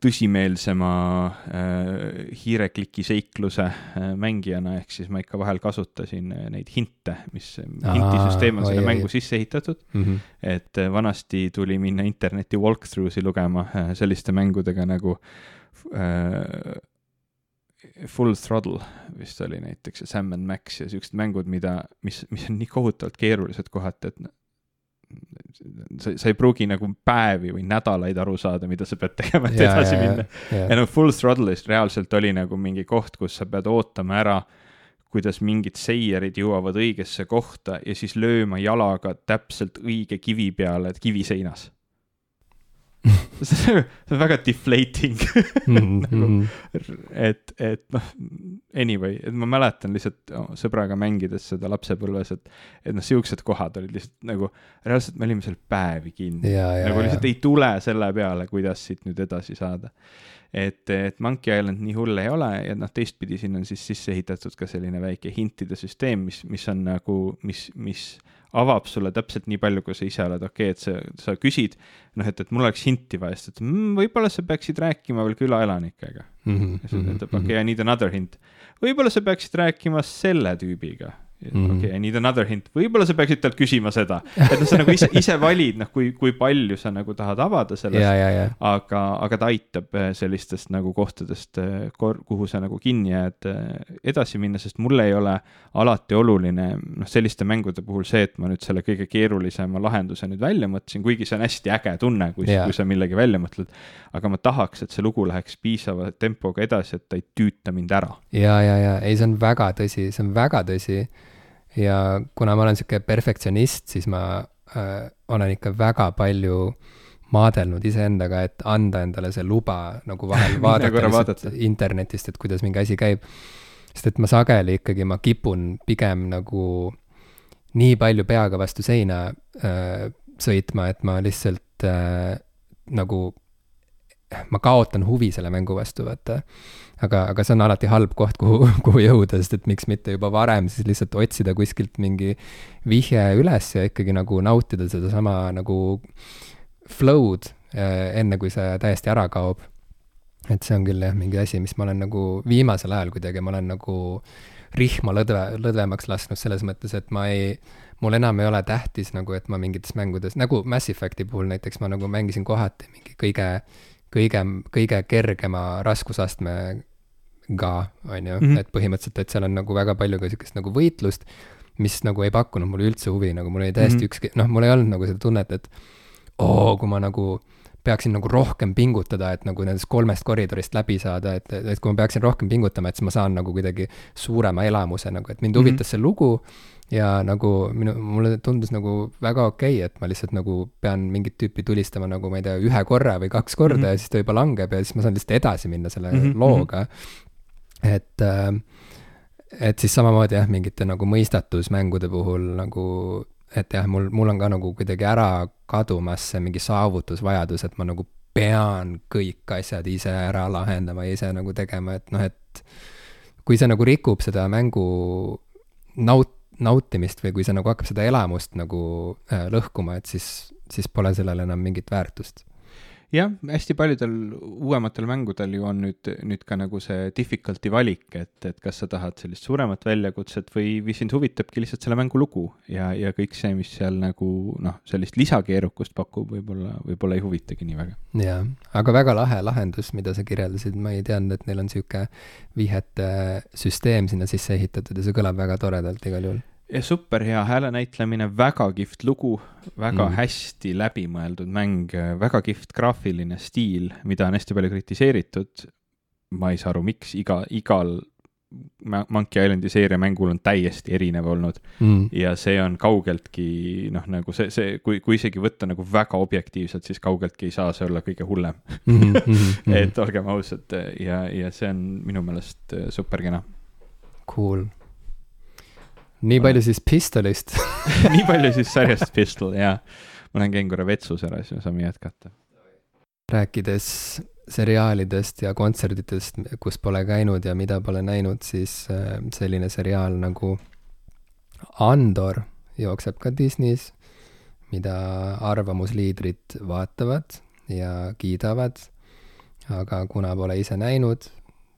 tõsimeelsema äh, hiirekliki seikluse äh, mängijana, ehk siis ma ikka vahel kasutasin äh, neid hinte, mis hintisüsteem on sinna mängu sisse ehitatud mm. -hmm. et äh, vanasti tuli minna interneti walkthrough'si lugema äh, selliste mängudega nagu äh, Full Throttle vist oli näiteks ja Sam and Max ja siuksed mängud, mida, mis, mis on nii kohutavalt keerulised kohati, et sa, sa ei pruugi nagu päevi või nädalaid aru saada, mida sa pead tegema, et edasi ja, minna. ja, ja no Full Throttle'ist reaalselt oli nagu mingi koht, kus sa pead ootama ära, kuidas mingid seierid jõuavad õigesse kohta ja siis lööma jalaga täpselt õige kivi peale kiviseinas (laughs) see on väga deflating mm. -hmm. nagu, et, et noh, anyway, et ma mäletan lihtsalt oh, sõbraga mängides seda lapsepõlves, et, et noh, siuksed kohad olid lihtsalt nagu, reaalselt me olime seal päevi kinni. nagu lihtsalt ei tule selle peale, kuidas siit nüüd edasi saada. et, et Monkey Island nii hull ei ole ja noh, teistpidi siin on siis sisse ehitatud ka selline väike hintide süsteem, mis, mis on nagu, mis, mis avab sulle täpselt nii palju, kui sa ise oled okei okay,, et sa, sa küsid, noh, et, et mul oleks hinti vaja, ta ütleb mmm,, võib-olla sa peaksid rääkima veel külaelanikega mm. -hmm, ja siis ta ütleb, okei okay,, I need another hint. võib-olla sa peaksid rääkima selle tüübiga okei okay,, I need another hint, võib-olla sa peaksid talt küsima seda, et noh, sa nagu ise, ise valid, noh, kui, kui palju sa nagu tahad avada sellest, aga, aga ta aitab äh, sellistest nagu kohtadest, äh, kuhu sa nagu kinni jääd äh, edasi minna, sest mulle ei ole alati oluline, noh, selliste mängude puhul see, et ma nüüd selle kõige keerulisema lahenduse nüüd välja mõtlesin, kuigi see on hästi äge tunne, kui, kui sa millegi välja mõtled. aga ma tahaks, et see lugu läheks piisava tempoga edasi, et ta ei tüüta mind ära. ja, ja, ja. Ei, see on väga tõsi, see on väga tõsi ja kuna ma olen sihuke perfektsionist, siis ma äh, olen ikka väga palju maadelnud iseendaga, et anda endale see luba nagu vahel (laughs) vaadata vaadata. internetist, et kuidas mingi asi käib. sest et ma sageli ikkagi, ma kipun pigem nagu nii palju peaga vastu seina äh, sõitma, et ma lihtsalt äh, nagu, ma kaotan huvi selle mängu vastu, vaata aga, aga see on alati halb koht, kuhu, kuhu jõuda, sest et miks mitte juba varem siis lihtsalt otsida kuskilt mingi vihje üles ja ikkagi nagu nautida sedasama nagu flow'd äh, enne, kui see täiesti ära kaob. et see on küll jah, mingi asi, mis ma olen nagu viimasel ajal kuidagi, ma olen nagu rihma lõdve, lõdvemaks lasknud selles mõttes, et ma ei, mul enam ei ole tähtis nagu, et ma mingites mängudes, nagu Mass Effect'i puhul näiteks ma nagu mängisin kohati mingi kõige, kõige, kõige kergema raskusastme ka, on ju, mhm. et põhimõtteliselt, et seal on nagu väga palju ka sihukest nagu võitlust, mis nagu ei pakkunud mulle üldse huvi, nagu mul oli täiesti mm -hmm. ükski, noh, mul ei olnud nagu seda tunnet, et oo, kui ma nagu peaksin nagu rohkem pingutada, et nagu nendest kolmest koridorist läbi saada, et, et kui ma peaksin rohkem pingutama, et siis ma saan nagu kuidagi suurema elamuse nagu, et mind huvitas mm -hmm. see lugu ja nagu minu, mulle tundus nagu väga okei okay,, et ma lihtsalt nagu pean mingit tüüpi tulistama nagu ma ei tea, ühe korra või kaks korda mm -hmm. ja siis ta juba langeb ja siis ma saan lihtsalt edasi minna selle mm -hmm. looga et, äh, et siis samamoodi jah, mingite nagu mõistatusmängude puhul nagu, et jah, mul, mul on ka nagu kuidagi ära kadumas see mingi saavutusvajadus, et ma nagu pean kõik asjad ise ära lahendama ja ise nagu tegema, et noh, et kui see nagu rikub seda mängu naut-, nautimist või kui see nagu hakkab seda elamust nagu äh, lõhkuma, et siis, siis pole sellel enam mingit väärtust jah, hästi paljudel uuematel mängudel ju on nüüd, nüüd ka nagu see difficulty valik, et, et kas sa tahad sellist suuremat väljakutset või, või sind huvitabki lihtsalt selle mängu lugu ja, ja kõik see, mis seal nagu noh, sellist lisakeerukust pakub, võib-olla, võib-olla ei huvitagi nii väga. jaa, aga väga lahe lahendus, mida sa kirjeldasid, ma ei teadnud, et neil on niisugune vihjete süsteem sinna sisse ehitatud ja see kõlab väga toredalt igal juhul ja super hea häälenäitlemine, väga kihvt lugu, väga mm. hästi läbimõeldud mäng, väga kihvt graafiline stiil, mida on hästi palju kritiseeritud. ma ei saa aru, miks iga, igal Monkey Islandi seeria mängul on täiesti erinev olnud mm. ja see on kaugeltki noh, nagu see, see, kui, kui isegi võtta nagu väga objektiivselt, siis kaugeltki ei saa see olla kõige hullem mm. -hmm, mm -hmm. (laughs) et olgem ausad ja, ja see on minu meelest super kena. Cool nii palju siis Pistolist (laughs) nii palju siis sarjast Pistol, jaa. ma lähen käin korra vetsus ära, siis me saame jätkata. rääkides seriaalidest ja kontsertidest, kus pole käinud ja mida pole näinud, siis äh, selline seriaal nagu Andor jookseb ka Disney's, mida arvamusliidrid vaatavad ja kiidavad, aga kuna pole ise näinud,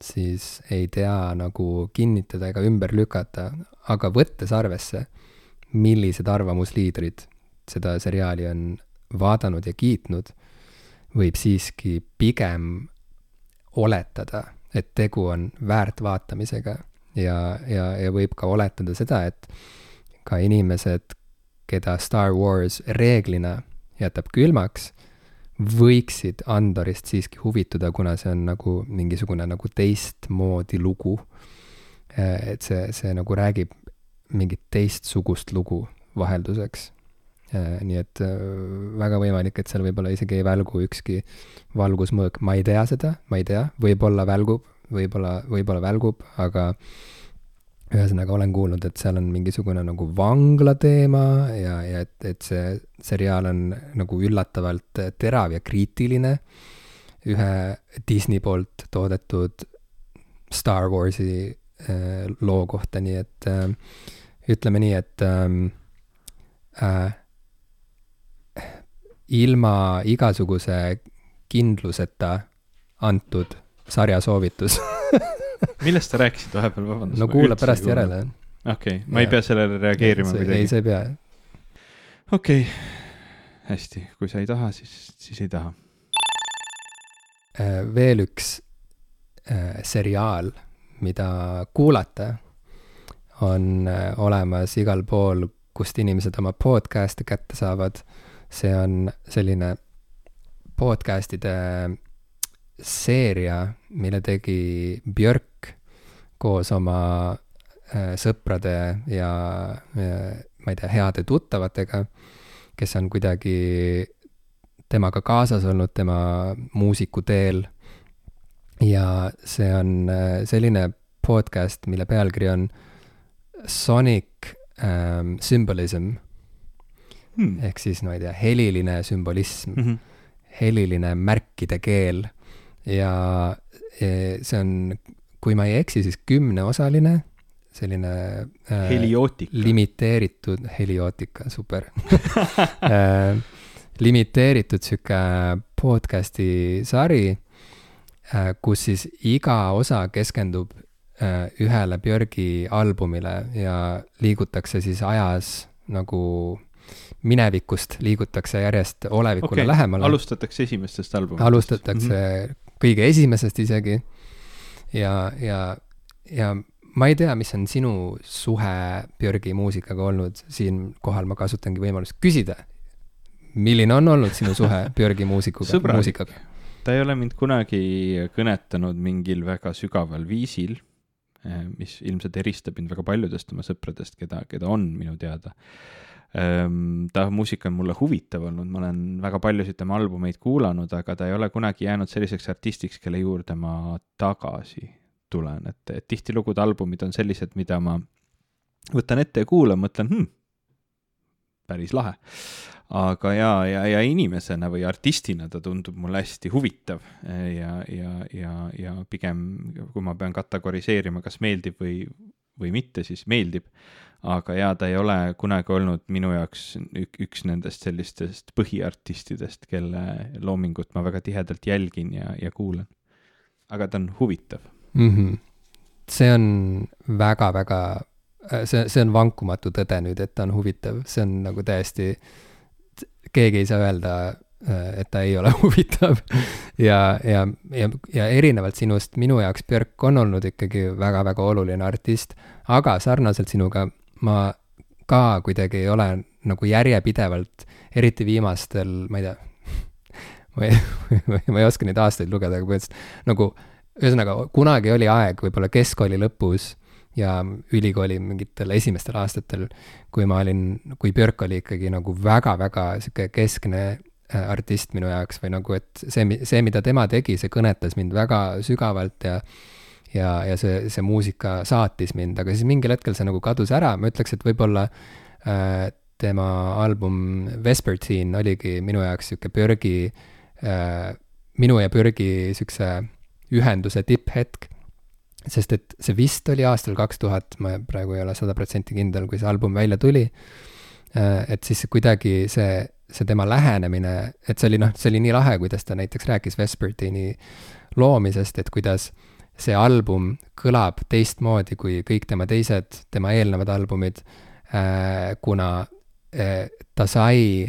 siis ei tea nagu kinnitada ega ümber lükata, aga võttes arvesse, millised arvamusliidrid seda seriaali on vaadanud ja kiitnud, võib siiski pigem oletada, et tegu on väärt vaatamisega ja, ja, ja võib ka oletada seda, et ka inimesed, keda Star Wars reeglina jätab külmaks, võiksid Andorist siiski huvituda, kuna see on nagu mingisugune nagu teistmoodi lugu. Et see, see nagu räägib mingit teistsugust lugu vahelduseks. nii et äh, väga võimalik, et seal võib-olla isegi ei välgu ükski valgusmõõk, ma ei tea seda, ma ei tea, võib-olla välgub, võib-olla, võib-olla välgub, aga ühesõnaga olen kuulnud, et seal on mingisugune nagu vangla teema ja, ja et, et see seriaal on nagu üllatavalt terav ja kriitiline. Ühe Disney poolt toodetud Star Warsi äh, loo kohta, nii et äh, ütleme nii, et ähm, äh, ilma igasuguse kindluseta antud sarjasoovitus (laughs) millest sa rääkisid vahepeal, vabandust? no kuula pärast järele. okei okay,, ma ja. ei pea sellele reageerima kuidagi? ei, sa ei pea. okei okay., hästi, kui sa ei taha, siis, siis ei taha. Äh, veel üks äh, seriaal, mida kuulata, on äh, olemas igal pool, kust inimesed oma podcast'e kätte saavad. see on selline podcast'ide seeria, mille tegi Björk koos oma äh, sõprade ja, ja ma ei tea, heade tuttavatega, kes on kuidagi temaga kaasas olnud tema muusikuteel. Ja see on äh, selline podcast, mille pealkiri on Sonic ähm, Symbolism hmm.. ehk siis, no ei tea, heliline sümbolism. Mm, -hmm. heliline märkide keel. Ja e, see on, kui ma ei eksi, siis kümneosaline selline äh, heliootika. limiteeritud, heliootika, super. (laughs) Äh, limiteeritud sihuke podcast'i sari kus siis iga osa keskendub äh, ühele Björgi albumile ja liigutakse siis ajas nagu minevikust liigutakse järjest olevikule okay. lähemale. alustatakse esimestest albumitest. alustatakse mm -hmm. kõige esimesest isegi. ja, ja, ja ma ei tea, mis on sinu suhe Björgi muusikaga olnud, siinkohal ma kasutangi võimalust küsida. milline on olnud sinu suhe Björgi muusikuga, (laughs) muusikaga? Ta ei ole mind kunagi kõnetanud mingil väga sügaval viisil, eh, mis ilmselt eristab mind väga paljudest oma sõpradest, keda, keda on minu teada. Ehm, ta muusika on mulle huvitav olnud, ma olen väga paljusid tema albumeid kuulanud, aga ta ei ole kunagi jäänud selliseks artistiks, kelle juurde ma tagasi tulen, et, et tihtilugu albumid on sellised, mida ma võtan ette ja kuulan, mõtlen hmm,, päris lahe. Aga ja, ja, ja inimesena või artistina ta tundub mulle hästi huvitav ja, ja, ja, ja pigem, kui ma pean kategoriseerima, kas meeldib või, või mitte, siis meeldib. aga jaa, ta ei ole kunagi olnud minu jaoks üks nendest sellistest põhiartistidest, kelle loomingut ma väga tihedalt jälgin ja, ja kuulan. aga ta on huvitav mm. -hmm. see on väga-väga, äh, see, see on vankumatu tõde nüüd, et ta on huvitav, see on nagu täiesti, keegi ei saa öelda, äh, et ta ei ole (laughs) huvitav. ja, ja, ja, ja erinevalt sinust, minu jaoks Björk on olnud ikkagi väga-väga oluline artist, aga sarnaselt sinuga ma ka kuidagi ei ole nagu järjepidevalt, eriti viimastel, ma ei tea, (laughs) ma ei, ma ei oska neid aastaid lugeda, aga põhimõtteliselt nagu ühesõnaga, kunagi oli aeg, võib-olla keskkooli lõpus ja ülikooli mingitel esimestel aastatel, kui ma olin, kui Björk oli ikkagi nagu väga-väga sihuke keskne äh, artist minu jaoks või nagu, et see, see, mida tema tegi, see kõnetas mind väga sügavalt ja ja, ja see, see muusika saatis mind, aga siis mingil hetkel see nagu kadus ära, ma ütleks, et võib-olla äh, tema album Vespertine oligi minu jaoks sihuke Björgi äh,, minu ja Björgi siukse ühenduse tipphetk. Sest et see vist oli aastal kaks tuhat, ma praegu ei ole sada protsenti kindel, kui see album välja tuli. Äh, et siis kuidagi see, see tema lähenemine, et see oli noh, see oli nii lahe, kuidas ta näiteks rääkis Vespertini loomisest, et kuidas see album kõlab teistmoodi kui kõik tema teised, tema eelnevad albumid, äh, kuna äh, ta sai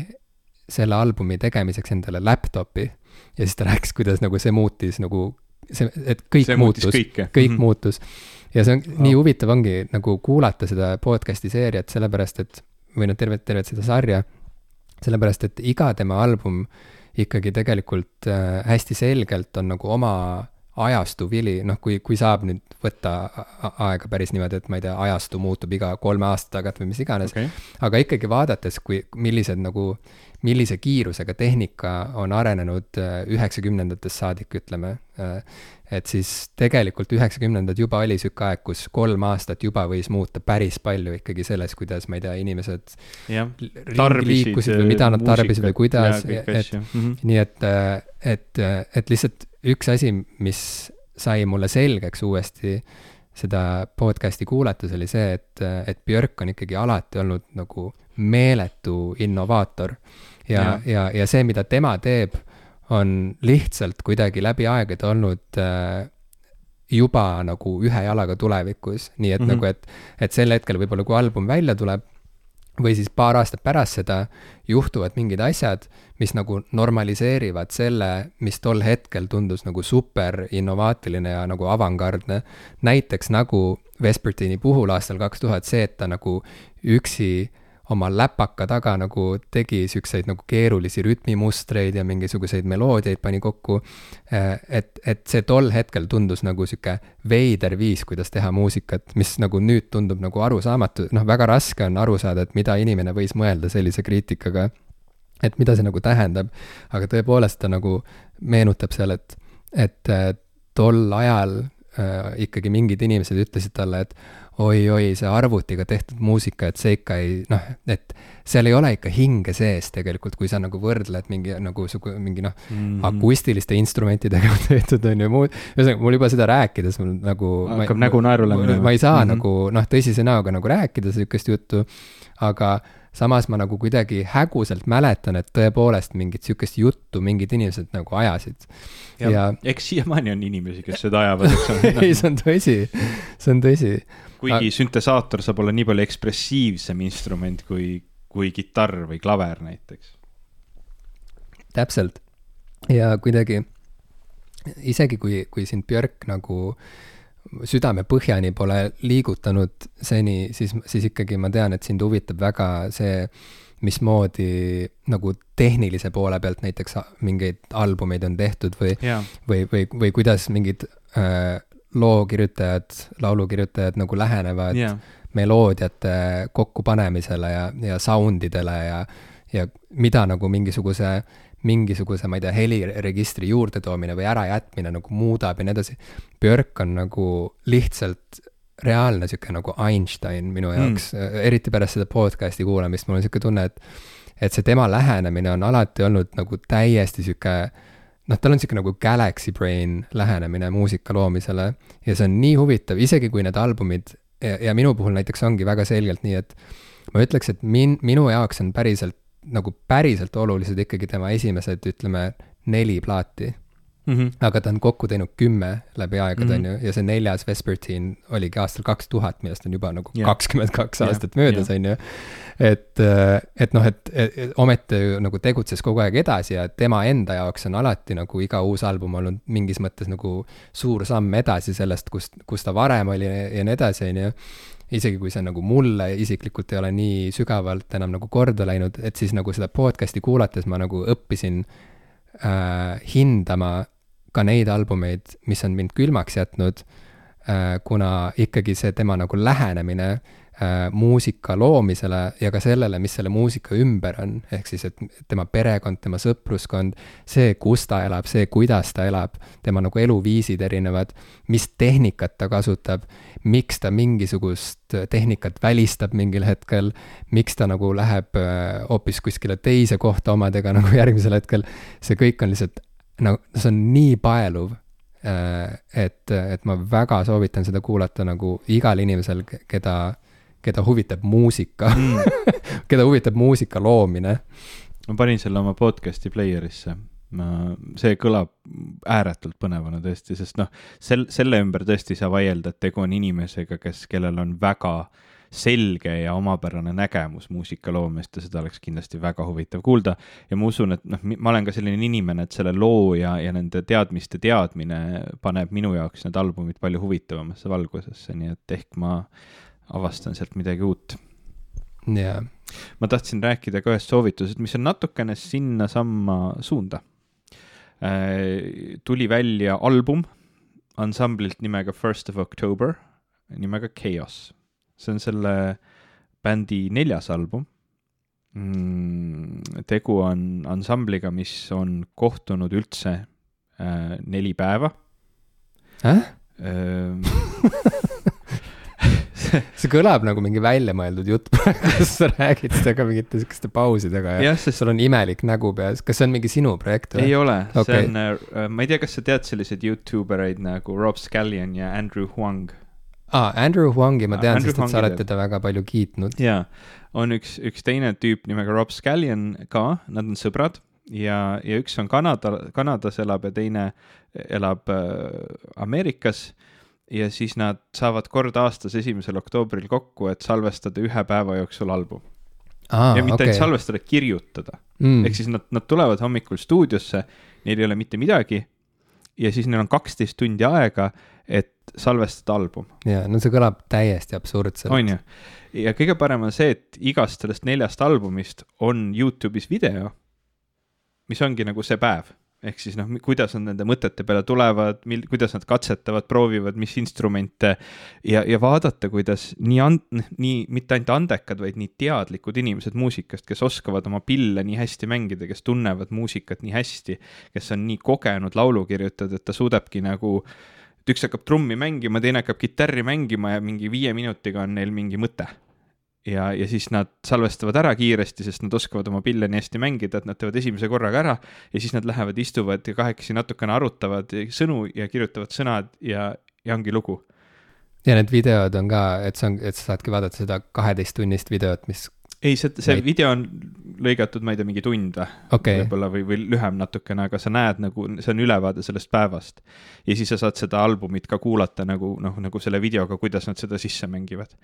selle albumi tegemiseks endale laptop'i ja siis ta rääkis, kuidas nagu see muutis nagu see, et kõik see muutus, kõik mm -hmm. muutus. ja see on oh. nii huvitav ongi nagu kuulata seda podcast'i seeriat, sellepärast et, või noh, tervet, tervet seda sarja, sellepärast et iga tema album ikkagi tegelikult äh, hästi selgelt on nagu oma ajastu vili, noh, kui, kui saab nüüd võtta aega päris niimoodi, et ma ei tea, ajastu muutub iga kolme aasta tagant või mis iganes okay.. aga ikkagi vaadates, kui, millised nagu millise kiirusega tehnika on arenenud äh, üheksakümnendatest saadik, ütleme. Äh, et siis tegelikult üheksakümnendad juba oli sihuke aeg, kus kolm aastat juba võis muuta päris palju ikkagi selles, kuidas, ma ei tea, inimesed liikusid või mida nad tarbisid või kuidas, et mm -hmm. nii et, äh, et, et lihtsalt üks asi, mis sai mulle selgeks uuesti seda podcast'i kuulates, oli see, et, et Björk on ikkagi alati olnud nagu meeletu innovaator ja, ja, ja, see, mida tema teeb, on lihtsalt kuidagi läbi aegade olnud äh, juba nagu ühe jalaga tulevikus, nii et mm -hmm. nagu, et, et sel hetkel võib-olla, kui album välja tuleb, või siis paar aastat pärast seda juhtuvad mingid asjad, mis nagu normaliseerivad selle, mis tol hetkel tundus nagu super innovaatiline ja nagu avangardne. näiteks nagu Vespertini puhul aastal kaks tuhat see, et ta nagu üksi oma läpaka taga nagu tegi siukseid nagu keerulisi rütmimustreid ja mingisuguseid meloodiaid pani kokku. Eh, et, et see tol hetkel tundus nagu sihuke veider viis, kuidas teha muusikat, mis nagu nüüd tundub nagu arusaamatu, noh, väga raske on aru saada, et mida inimene võis mõelda sellise kriitikaga. et mida see nagu tähendab, aga tõepoolest ta nagu meenutab seal, et, et tol ajal äh, ikkagi mingid inimesed ütlesid talle, et oi-oi, see arvutiga tehtud muusika, et see ikka ei noh, et seal ei ole ikka hinge sees tegelikult, kui sa nagu võrdled mingi nagu sugu, mingi noh mm -hmm., akustiliste instrumentidega (laughs) tehtud on ju muud. ühesõnaga, mul juba seda rääkides mul nagu. hakkab nägu naerule minema. ma ei saa mm -hmm. nagu noh, tõsise näoga nagu rääkida sihukest juttu, aga samas ma nagu kuidagi häguselt mäletan, et tõepoolest mingit sihukest juttu mingid inimesed nagu ajasid. ja, ja... eks siiamaani on inimesi, kes seda ajavad, eks ole. (laughs) Ei, see on tõsi, see on tõsi. Kuigi Aga... süntesaator saab olla nii palju ekspressiivsem instrument kui, kui kitarr või klaver näiteks. täpselt. Ja kuidagi isegi kui, kui sind Björk nagu südame põhjani pole liigutanud seni, siis, siis ikkagi ma tean, et sind huvitab väga see, mismoodi nagu tehnilise poole pealt näiteks mingeid albumeid on tehtud või, või, või, või kuidas mingid äh, lookirjutajad, laulukirjutajad nagu lähenevad yeah. meloodiate kokkupanemisele ja, ja sound idele ja, ja mida nagu mingisuguse, mingisuguse, ma ei tea, heliregistri juurdetoomine või ärajätmine nagu muudab ja nii edasi. Björk on nagu lihtsalt reaalne sihuke nagu Einstein minu mm. jaoks mm., eriti pärast seda podcast'i kuulamist, mul on sihuke tunne, et, et see tema lähenemine on alati olnud nagu täiesti sihuke noh, tal on niisugune nagu galaxy brain lähenemine muusika loomisele ja see on nii huvitav, isegi kui need albumid ja, ja minu puhul näiteks ongi väga selgelt nii, et ma ütleks, et min-, minu jaoks on päriselt, nagu päriselt olulised ikkagi tema esimesed, ütleme, neli plaati mm. -hmm. aga ta on kokku teinud kümme läbi aegade, mhm. on ju, ja see neljas Vespertine oligi aastal kaks tuhat, millest on juba nagu kakskümmend yeah. kaks aastat yeah. möödas, on ju. et, et noh, et, et ometi nagu tegutses kogu aeg edasi ja tema enda jaoks on alati nagu iga uus album olnud mingis mõttes nagu suur samm edasi sellest, kust, kus ta varem oli ja nii edasi, on ju isegi kui see nagu mulle isiklikult ei ole nii sügavalt enam nagu korda läinud, et siis nagu seda podcast'i kuulates ma nagu õppisin äh, hindama ka neid albumeid, mis on mind külmaks jätnud äh,, kuna ikkagi see tema nagu lähenemine äh, muusika loomisele ja ka sellele, mis selle muusika ümber on, ehk siis, et tema perekond, tema sõpruskond, see, kus ta elab, see, kuidas ta elab, tema nagu eluviisid erinevad, mis tehnikat ta kasutab, miks ta mingisugust tehnikat välistab mingil hetkel, miks ta nagu läheb äh, hoopis kuskile teise kohta omadega nagu (laughs) järgmisel hetkel, see kõik on lihtsalt no see on nii paeluv, äh, et, et ma väga soovitan seda kuulata nagu igal inimesel, keda, keda huvitab muusika mm. (laughs) keda huvitab muusika loomine. ma panin selle oma podcast'i player'isse ma, see kõlab ääretult põnevana tõesti, sest noh, sel, selle ümber tõesti ei saa vaielda, et tegu on inimesega, kes, kellel on väga selge ja omapärane nägemus muusikaloomest ja seda oleks kindlasti väga huvitav kuulda. ja ma usun, et noh, ma olen ka selline inimene, et selle loo ja, ja nende teadmiste teadmine paneb minu jaoks need albumid palju huvitavamasse valgusesse, nii et ehk ma avastan sealt midagi uut. jaa. ma tahtsin rääkida ka ühest soovitusest, mis on natukene sinnasamma suunda äh,. tuli välja album ansamblilt nimega First of October, nimega Chaos see on selle bändi neljas album mm,. tegu on ansambliga, mis on kohtunud üldse äh, neli päeva äh?. (laughs) (laughs) see kõlab nagu mingi väljamõeldud jutt praegu, kus sa räägid seda ka mingite sihukeste pausidega ja, ja sest... sul on imelik nägu peas, kas see on mingi sinu projekt või? ei ole okay., see on äh,, ma ei tea, kas sa tead selliseid Youtube ereid nagu Rob Scallion ja Andrew Huang ah,, Andrew Huangi ma tean, sest et sa oled teda väga palju kiitnud. jaa, on üks, üks teine tüüp nimega Rob Scallion ka, nad on sõbrad ja, ja üks on Kanada, Kanadas elab ja teine elab äh, Ameerikas ja siis nad saavad kord aastas esimesel oktoobril kokku, et salvestada ühe päeva jooksul album aa, ja mitte okei. ainult salvestada, kirjutada Mm. ehk siis nad, nad tulevad hommikul stuudiosse, neil ei ole mitte midagi ja siis neil on kaksteist tundi aega, et salvestada album, jaa, no see kõlab täiesti absurdselt. on ju. ja kõige parem on see, et igast sellest neljast albumist on Youtube'is video, mis ongi nagu see päev ehk siis noh, kuidas nad nende mõtete peale tulevad, mil-, kuidas nad katsetavad, proovivad, mis instrumente. Ja, ja vaadata, kuidas nii and-, nii mitte ainult andekad, vaid nii teadlikud inimesed muusikast, kes oskavad oma pille nii hästi mängida, kes tunnevad muusikat nii hästi, kes on nii kogenud laulukirjutajad, et ta suudabki nagu et üks hakkab trummi mängima, teine hakkab kitarri mängima ja mingi viie minutiga on neil mingi mõte ja, ja siis nad salvestavad ära kiiresti, sest nad oskavad oma pille nii hästi mängida, et nad teevad esimese korraga ära ja siis nad lähevad, istuvad ja kahekesi natukene arutavad sõnu ja kirjutavad sõnad ja, ja ongi lugu. ja need videod on ka, et see on, et sa saadki vaadata seda kaheteisttunnist videot, mis, ei, see, see Neid- video on lõigatud, ma ei tea, mingi tund okay., võib-olla või, või lühem natukene, aga sa näed nagu, see on ülevaade sellest päevast. ja siis sa saad seda albumit ka kuulata nagu noh, nagu selle videoga, kuidas nad seda sisse mängivad.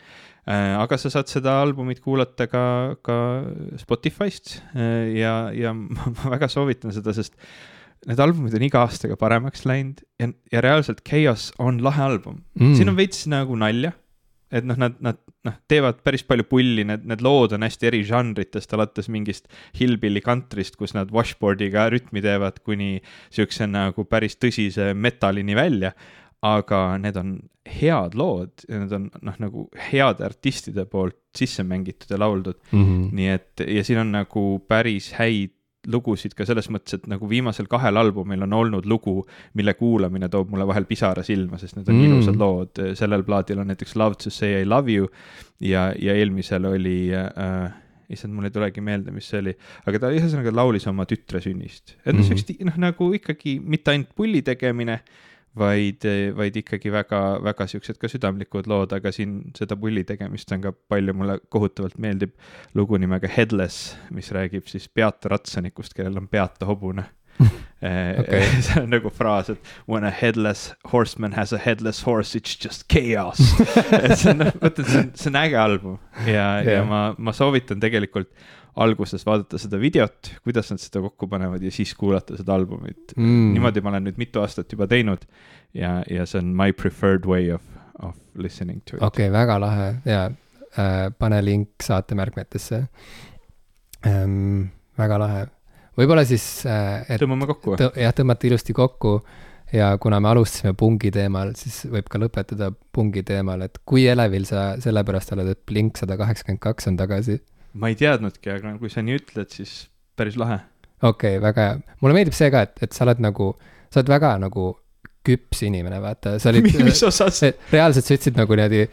aga sa saad seda albumit kuulata ka, ka Spotify'st äh, ja, ja ma (laughs) ma väga soovitan seda, sest need albumid on iga aastaga paremaks läinud ja, ja reaalselt Chaos on lahe album mm.. siin on veits nagu nalja, et noh, nad, nad noh, teevad päris palju pulli, need, need lood on hästi eri žanritest, alates mingist hillbilly country'st, kus nad washboard'iga rütmi teevad, kuni siukse nagu päris tõsise metallini välja. aga need on head lood ja need on noh, nagu heade artistide poolt sisse mängitud ja lauldud, mm. -hmm. nii et ja siin on nagu päris häid lugusid ka selles mõttes, et nagu viimasel kahel albumil on olnud lugu, mille kuulamine toob mulle vahel pisara silma, sest need on Mm. mm. ilusad lood, sellel plaadil on näiteks Love to say I love you ja, ja eelmisel oli äh, issand, mul ei tulegi meelde, mis see oli, aga ta ühesõnaga laulis oma tütre sünnist. et noh, Mhm. siukest noh, nagu ikkagi mitte ainult pulli tegemine, vaid, vaid ikkagi väga, väga siuksed ka südamlikud lood, aga siin seda pulli tegemist on ka palju, mulle kohutavalt meeldib lugu nimega Headless, mis räägib siis peata ratsanikust, kellel on peata hobune (laughs) Okei. (laughs) see on nagu fraas, et when a headless horseman has a headless horse, it's just chaos. (laughs) et see on, vaata, see on, see on äge album ja yeah., ja ma, ma soovitan tegelikult alguses vaadata seda videot, kuidas nad seda kokku panevad ja siis kuulata seda albumit Mm. niimoodi ma olen nüüd mitu aastat juba teinud ja, ja see on my preferred way of, of listening to it okei okay,, väga lahe ja äh, pane link saatemärkmetesse ähm,. väga lahe, võib-olla siis äh,, et tõmbame kokku tõ, jah, tõmmata ilusti kokku ja kuna me alustasime pungi teemal, siis võib ka lõpetada pungi teemal, et kui elevil sa sellepärast oled, et Blink sada kaheksakümmend kaks on tagasi ma ei teadnudki, aga kui sa nii ütled, siis päris lahe. okei okay,, väga hea. mulle meeldib see ka, et, et sa oled nagu, sa oled väga nagu küps inimene, vaata, sa olid (laughs) mis osas? reaalselt sa ütlesid nagu niimoodi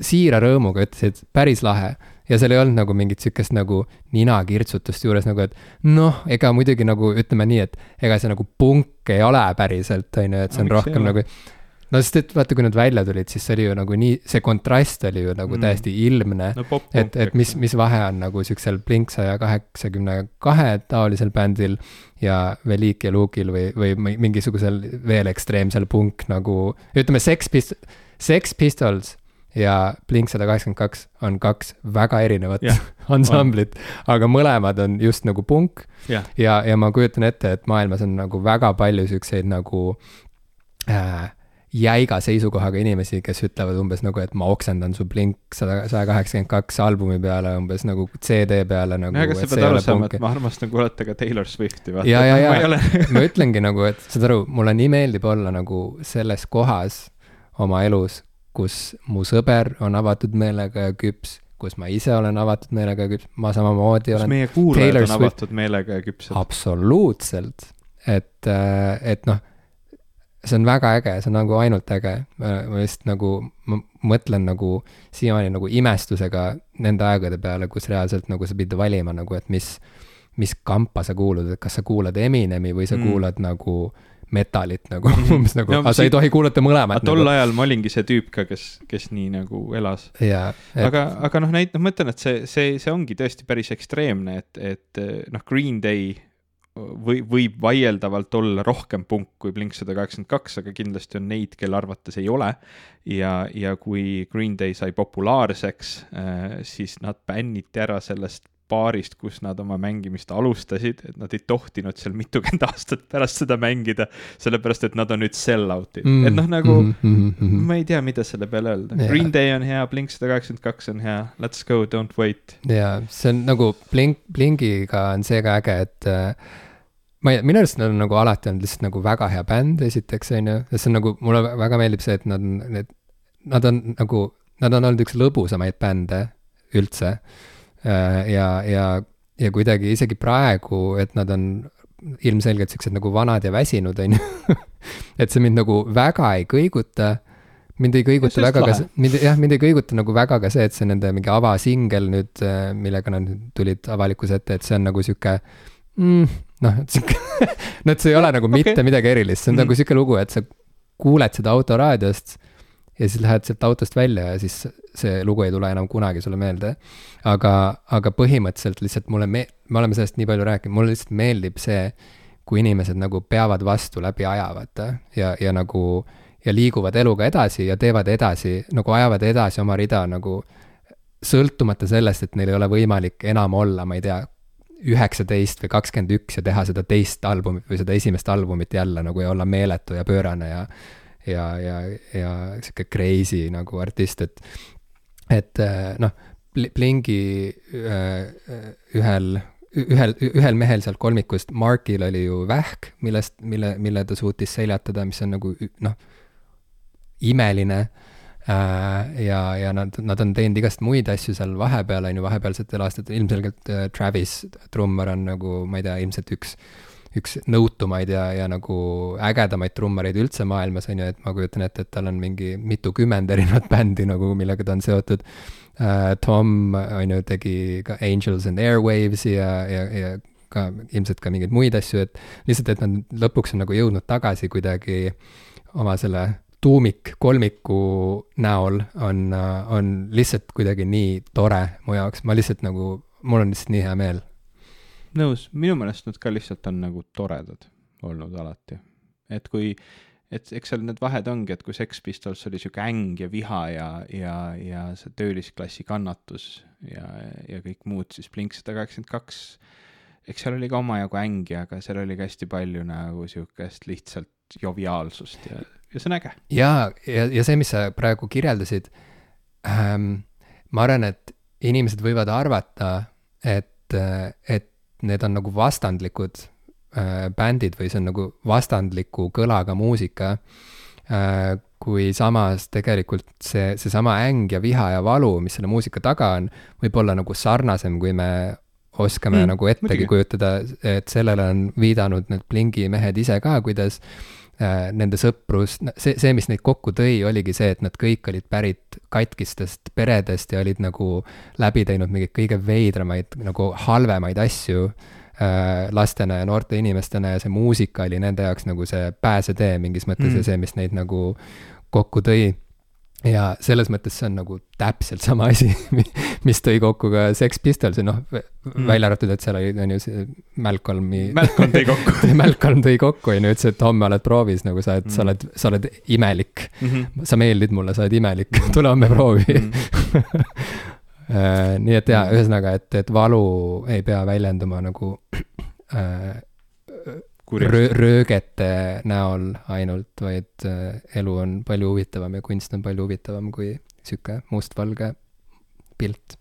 siira rõõmuga ütlesid, päris lahe. Ja seal ei olnud nagu mingit sihukest nagu ninakirtsutust juures nagu, et noh, ega muidugi nagu ütleme nii, et ega see nagu punk ei ole päriselt, on ju, et see on ei rohkem nagu no sest, et vaata, kui nad välja tulid, siis see oli ju nagu nii, see kontrast oli ju nagu Mm. täiesti ilmne. No et, et mis, mis vahe on nagu siuksel Blink saja kaheksakümne kahe taolisel bändil ja Velik ja Luke'il või, või mi- mingisugusel veel ekstreemsel punk nagu, ütleme Sex Pist-, Sex Pistols ja Blink sada kaheksakümmend kaks on kaks väga erinevat Jah, (laughs) ansamblit, aga mõlemad on just nagu punk jah, ja, ja ma kujutan ette, et maailmas on nagu väga palju siukseid nagu äh, jäiga seisukohaga inimesi, kes ütlevad umbes nagu, et ma oksendan su Blink sada, saja kaheksakümmend kaks albumi peale umbes nagu CD peale nagu. aga sa pead aru saama, et ma armastan kuulata ka Taylor Swifti, vaata. Ja, ja, ja. ma ole (laughs) ma ütlengi nagu, et saad aru, mulle nii meeldib olla nagu selles kohas oma elus, kus mu sõber on avatud meelega ja küps, kus ma ise olen avatud meelega ja küps, ma samamoodi kas olen meie kuulajad Taylor on Swift- avatud meelega ja küpsed? absoluutselt, et, et noh, see on väga äge, see on nagu ainult äge, ma lihtsalt nagu, ma mõtlen nagu siiamaani nagu imestusega nende aegade peale, kus reaalselt nagu sa pidid valima nagu, et mis, mis kampa sa kuulud, et kas sa kuulad Eminemi või sa Mm. kuulad nagu metalit nagu Mhm. (laughs) umbes nagu No aga sa ei tohi kuulata mõlemat tol nagu.. ajal ma olingi see tüüp ka, kes, kes nii nagu elas. jaa, et aga, aga noh, näit-, noh, ma ütlen, et see, see, see ongi tõesti päris ekstreemne, et, et noh, Green Day või võib vaieldavalt olla rohkem punk kui Blink sada kaheksakümmend kaks, aga kindlasti on neid, kelle arvates ei ole. ja, ja kui Green Day sai populaarseks, siis nad bänniti ära sellest baarist, kus nad oma mängimist alustasid, et nad ei tohtinud seal mitukümmend (laughs) aastat pärast seda mängida, sellepärast et nad on nüüd sell-out'id. Mm,, et noh, nagu mm, mm, mm, ma ei tea, mida selle peale öelda. Yeah.. Green Day on hea, Blink sada kaheksakümmend kaks on hea, let's go, don't wait. jaa, see on nagu Blink, Blinkiga on see ka äge, et äh, ma ei, minu arust nad on nagu alati olnud lihtsalt nagu väga hea bänd, esiteks, on ju, ja see on nagu, mulle väga meeldib see, et nad, need, nad on nagu, nad on olnud üks lõbusamaid bände üldse ja, ja, ja kuidagi isegi praegu, et nad on ilmselgelt siuksed nagu vanad ja väsinud, on ju. (laughs) et see mind nagu väga ei kõiguta. mind ei kõiguta väga lahe. ka, mind jah, mind ei kõiguta nagu väga ka see, et see nende mingi avasingel nüüd, äh, millega nad tulid avalikkuse ette, et see on nagu sihuke mm, noh, et sihuke (laughs) no et see ei ole nagu okay. mitte (laughs) midagi erilist, see on mm. nagu sihuke lugu, et sa kuuled seda autoraadiost ja siis lähed sealt autost välja ja siis see lugu ei tule enam kunagi sulle meelde. aga, aga põhimõtteliselt lihtsalt mulle me-, me oleme sellest nii palju rääkinud, mulle lihtsalt meeldib see, kui inimesed nagu peavad vastu läbi aja, vaata, ja, ja nagu ja liiguvad eluga edasi ja teevad edasi, nagu ajavad edasi oma rida nagu sõltumata sellest, et neil ei ole võimalik enam olla, ma ei tea, üheksateist või kakskümmend üks ja teha seda teist albumit või seda esimest albumit jälle nagu ja olla meeletu ja pöörane ja ja, ja, ja sihuke crazy nagu artist, et, et äh, noh, Blingi äh, ühel ühel, ühel mehel sealt kolmikust, Markil oli ju vähk, millest, mille, mille ta suutis seljatada, mis on nagu noh, imeline äh,. ja, ja nad, nad on teinud igast muid asju seal vahepeal, on ju, vahepealsetel aastatel, ilmselgelt äh, Travis, trummar on nagu, ma ei tea, ilmselt üks üks nõutumaid ja, ja nagu ägedamaid trummareid üldse maailmas, on ju, et ma kujutan ette, et tal on mingi mitukümmend erinevat (laughs) bändi nagu, millega ta on seotud uh,. Tom, on ju, tegi ka Angels and Airwaves'i ja, ja, ja ka ilmselt ka mingeid muid asju, et lihtsalt, et nad lõpuks on nagu jõudnud tagasi kuidagi oma selle tuumik kolmiku näol on, on lihtsalt kuidagi nii tore mu jaoks, ma lihtsalt nagu, mul on lihtsalt nii hea meel nõus, minu meelest nad ka lihtsalt on nagu toredad olnud alati. et kui, et eks seal need vahed ongi, et kui Sex Pistols oli sihuke äng ja viha ja, ja, ja see töölisklassi kannatus ja, ja kõik muud, siis Blink sada kaheksakümmend kaks, eks seal oli ka omajagu ängi, aga seal oli ka hästi palju nagu sihukest lihtsalt joviaalsust ja, ja see on äge. ja, ja, ja see, mis sa praegu kirjeldasid ähm,, ma arvan, et inimesed võivad arvata, et, et need on nagu vastandlikud äh, bändid või see on nagu vastandliku kõlaga muusika äh,. kui samas tegelikult see, seesama äng ja viha ja valu, mis selle muusika taga on, võib olla nagu sarnasem, kui me oskame mm, nagu ettegi kujutada, et sellele on viidanud need Blingi mehed ise ka, kuidas äh, nende sõprus, see, see, mis neid kokku tõi, oligi see, et nad kõik olid pärit katkistest peredest ja olid nagu läbi teinud mingeid kõige veidramaid, nagu halvemaid asju äh, lastena ja noorte inimestena ja see muusika oli nende jaoks nagu see pääsetee mingis mõttes mm. ja see, mis neid nagu kokku tõi ja selles mõttes see on nagu täpselt sama asi, mis tõi kokku ka Sex Pistolsi, noh mm., välja arvatud, et seal oli, on ju see Malcolmi. (laughs) Malcolm tõi kokku (laughs) Malcolm tõi kokku, on ju, ütles, et homme oled proovis, nagu sa oled mm., sa oled, sa oled imelik mm. -hmm. sa meeldid mulle, sa oled imelik mm., (laughs) tule homme proovi mm. nii et jaa, ühesõnaga, et, et valu ei pea väljenduma nagu äh, röö-, röögete näol ainult, vaid äh, elu on palju huvitavam ja kunst on palju huvitavam kui sihuke mustvalge pilt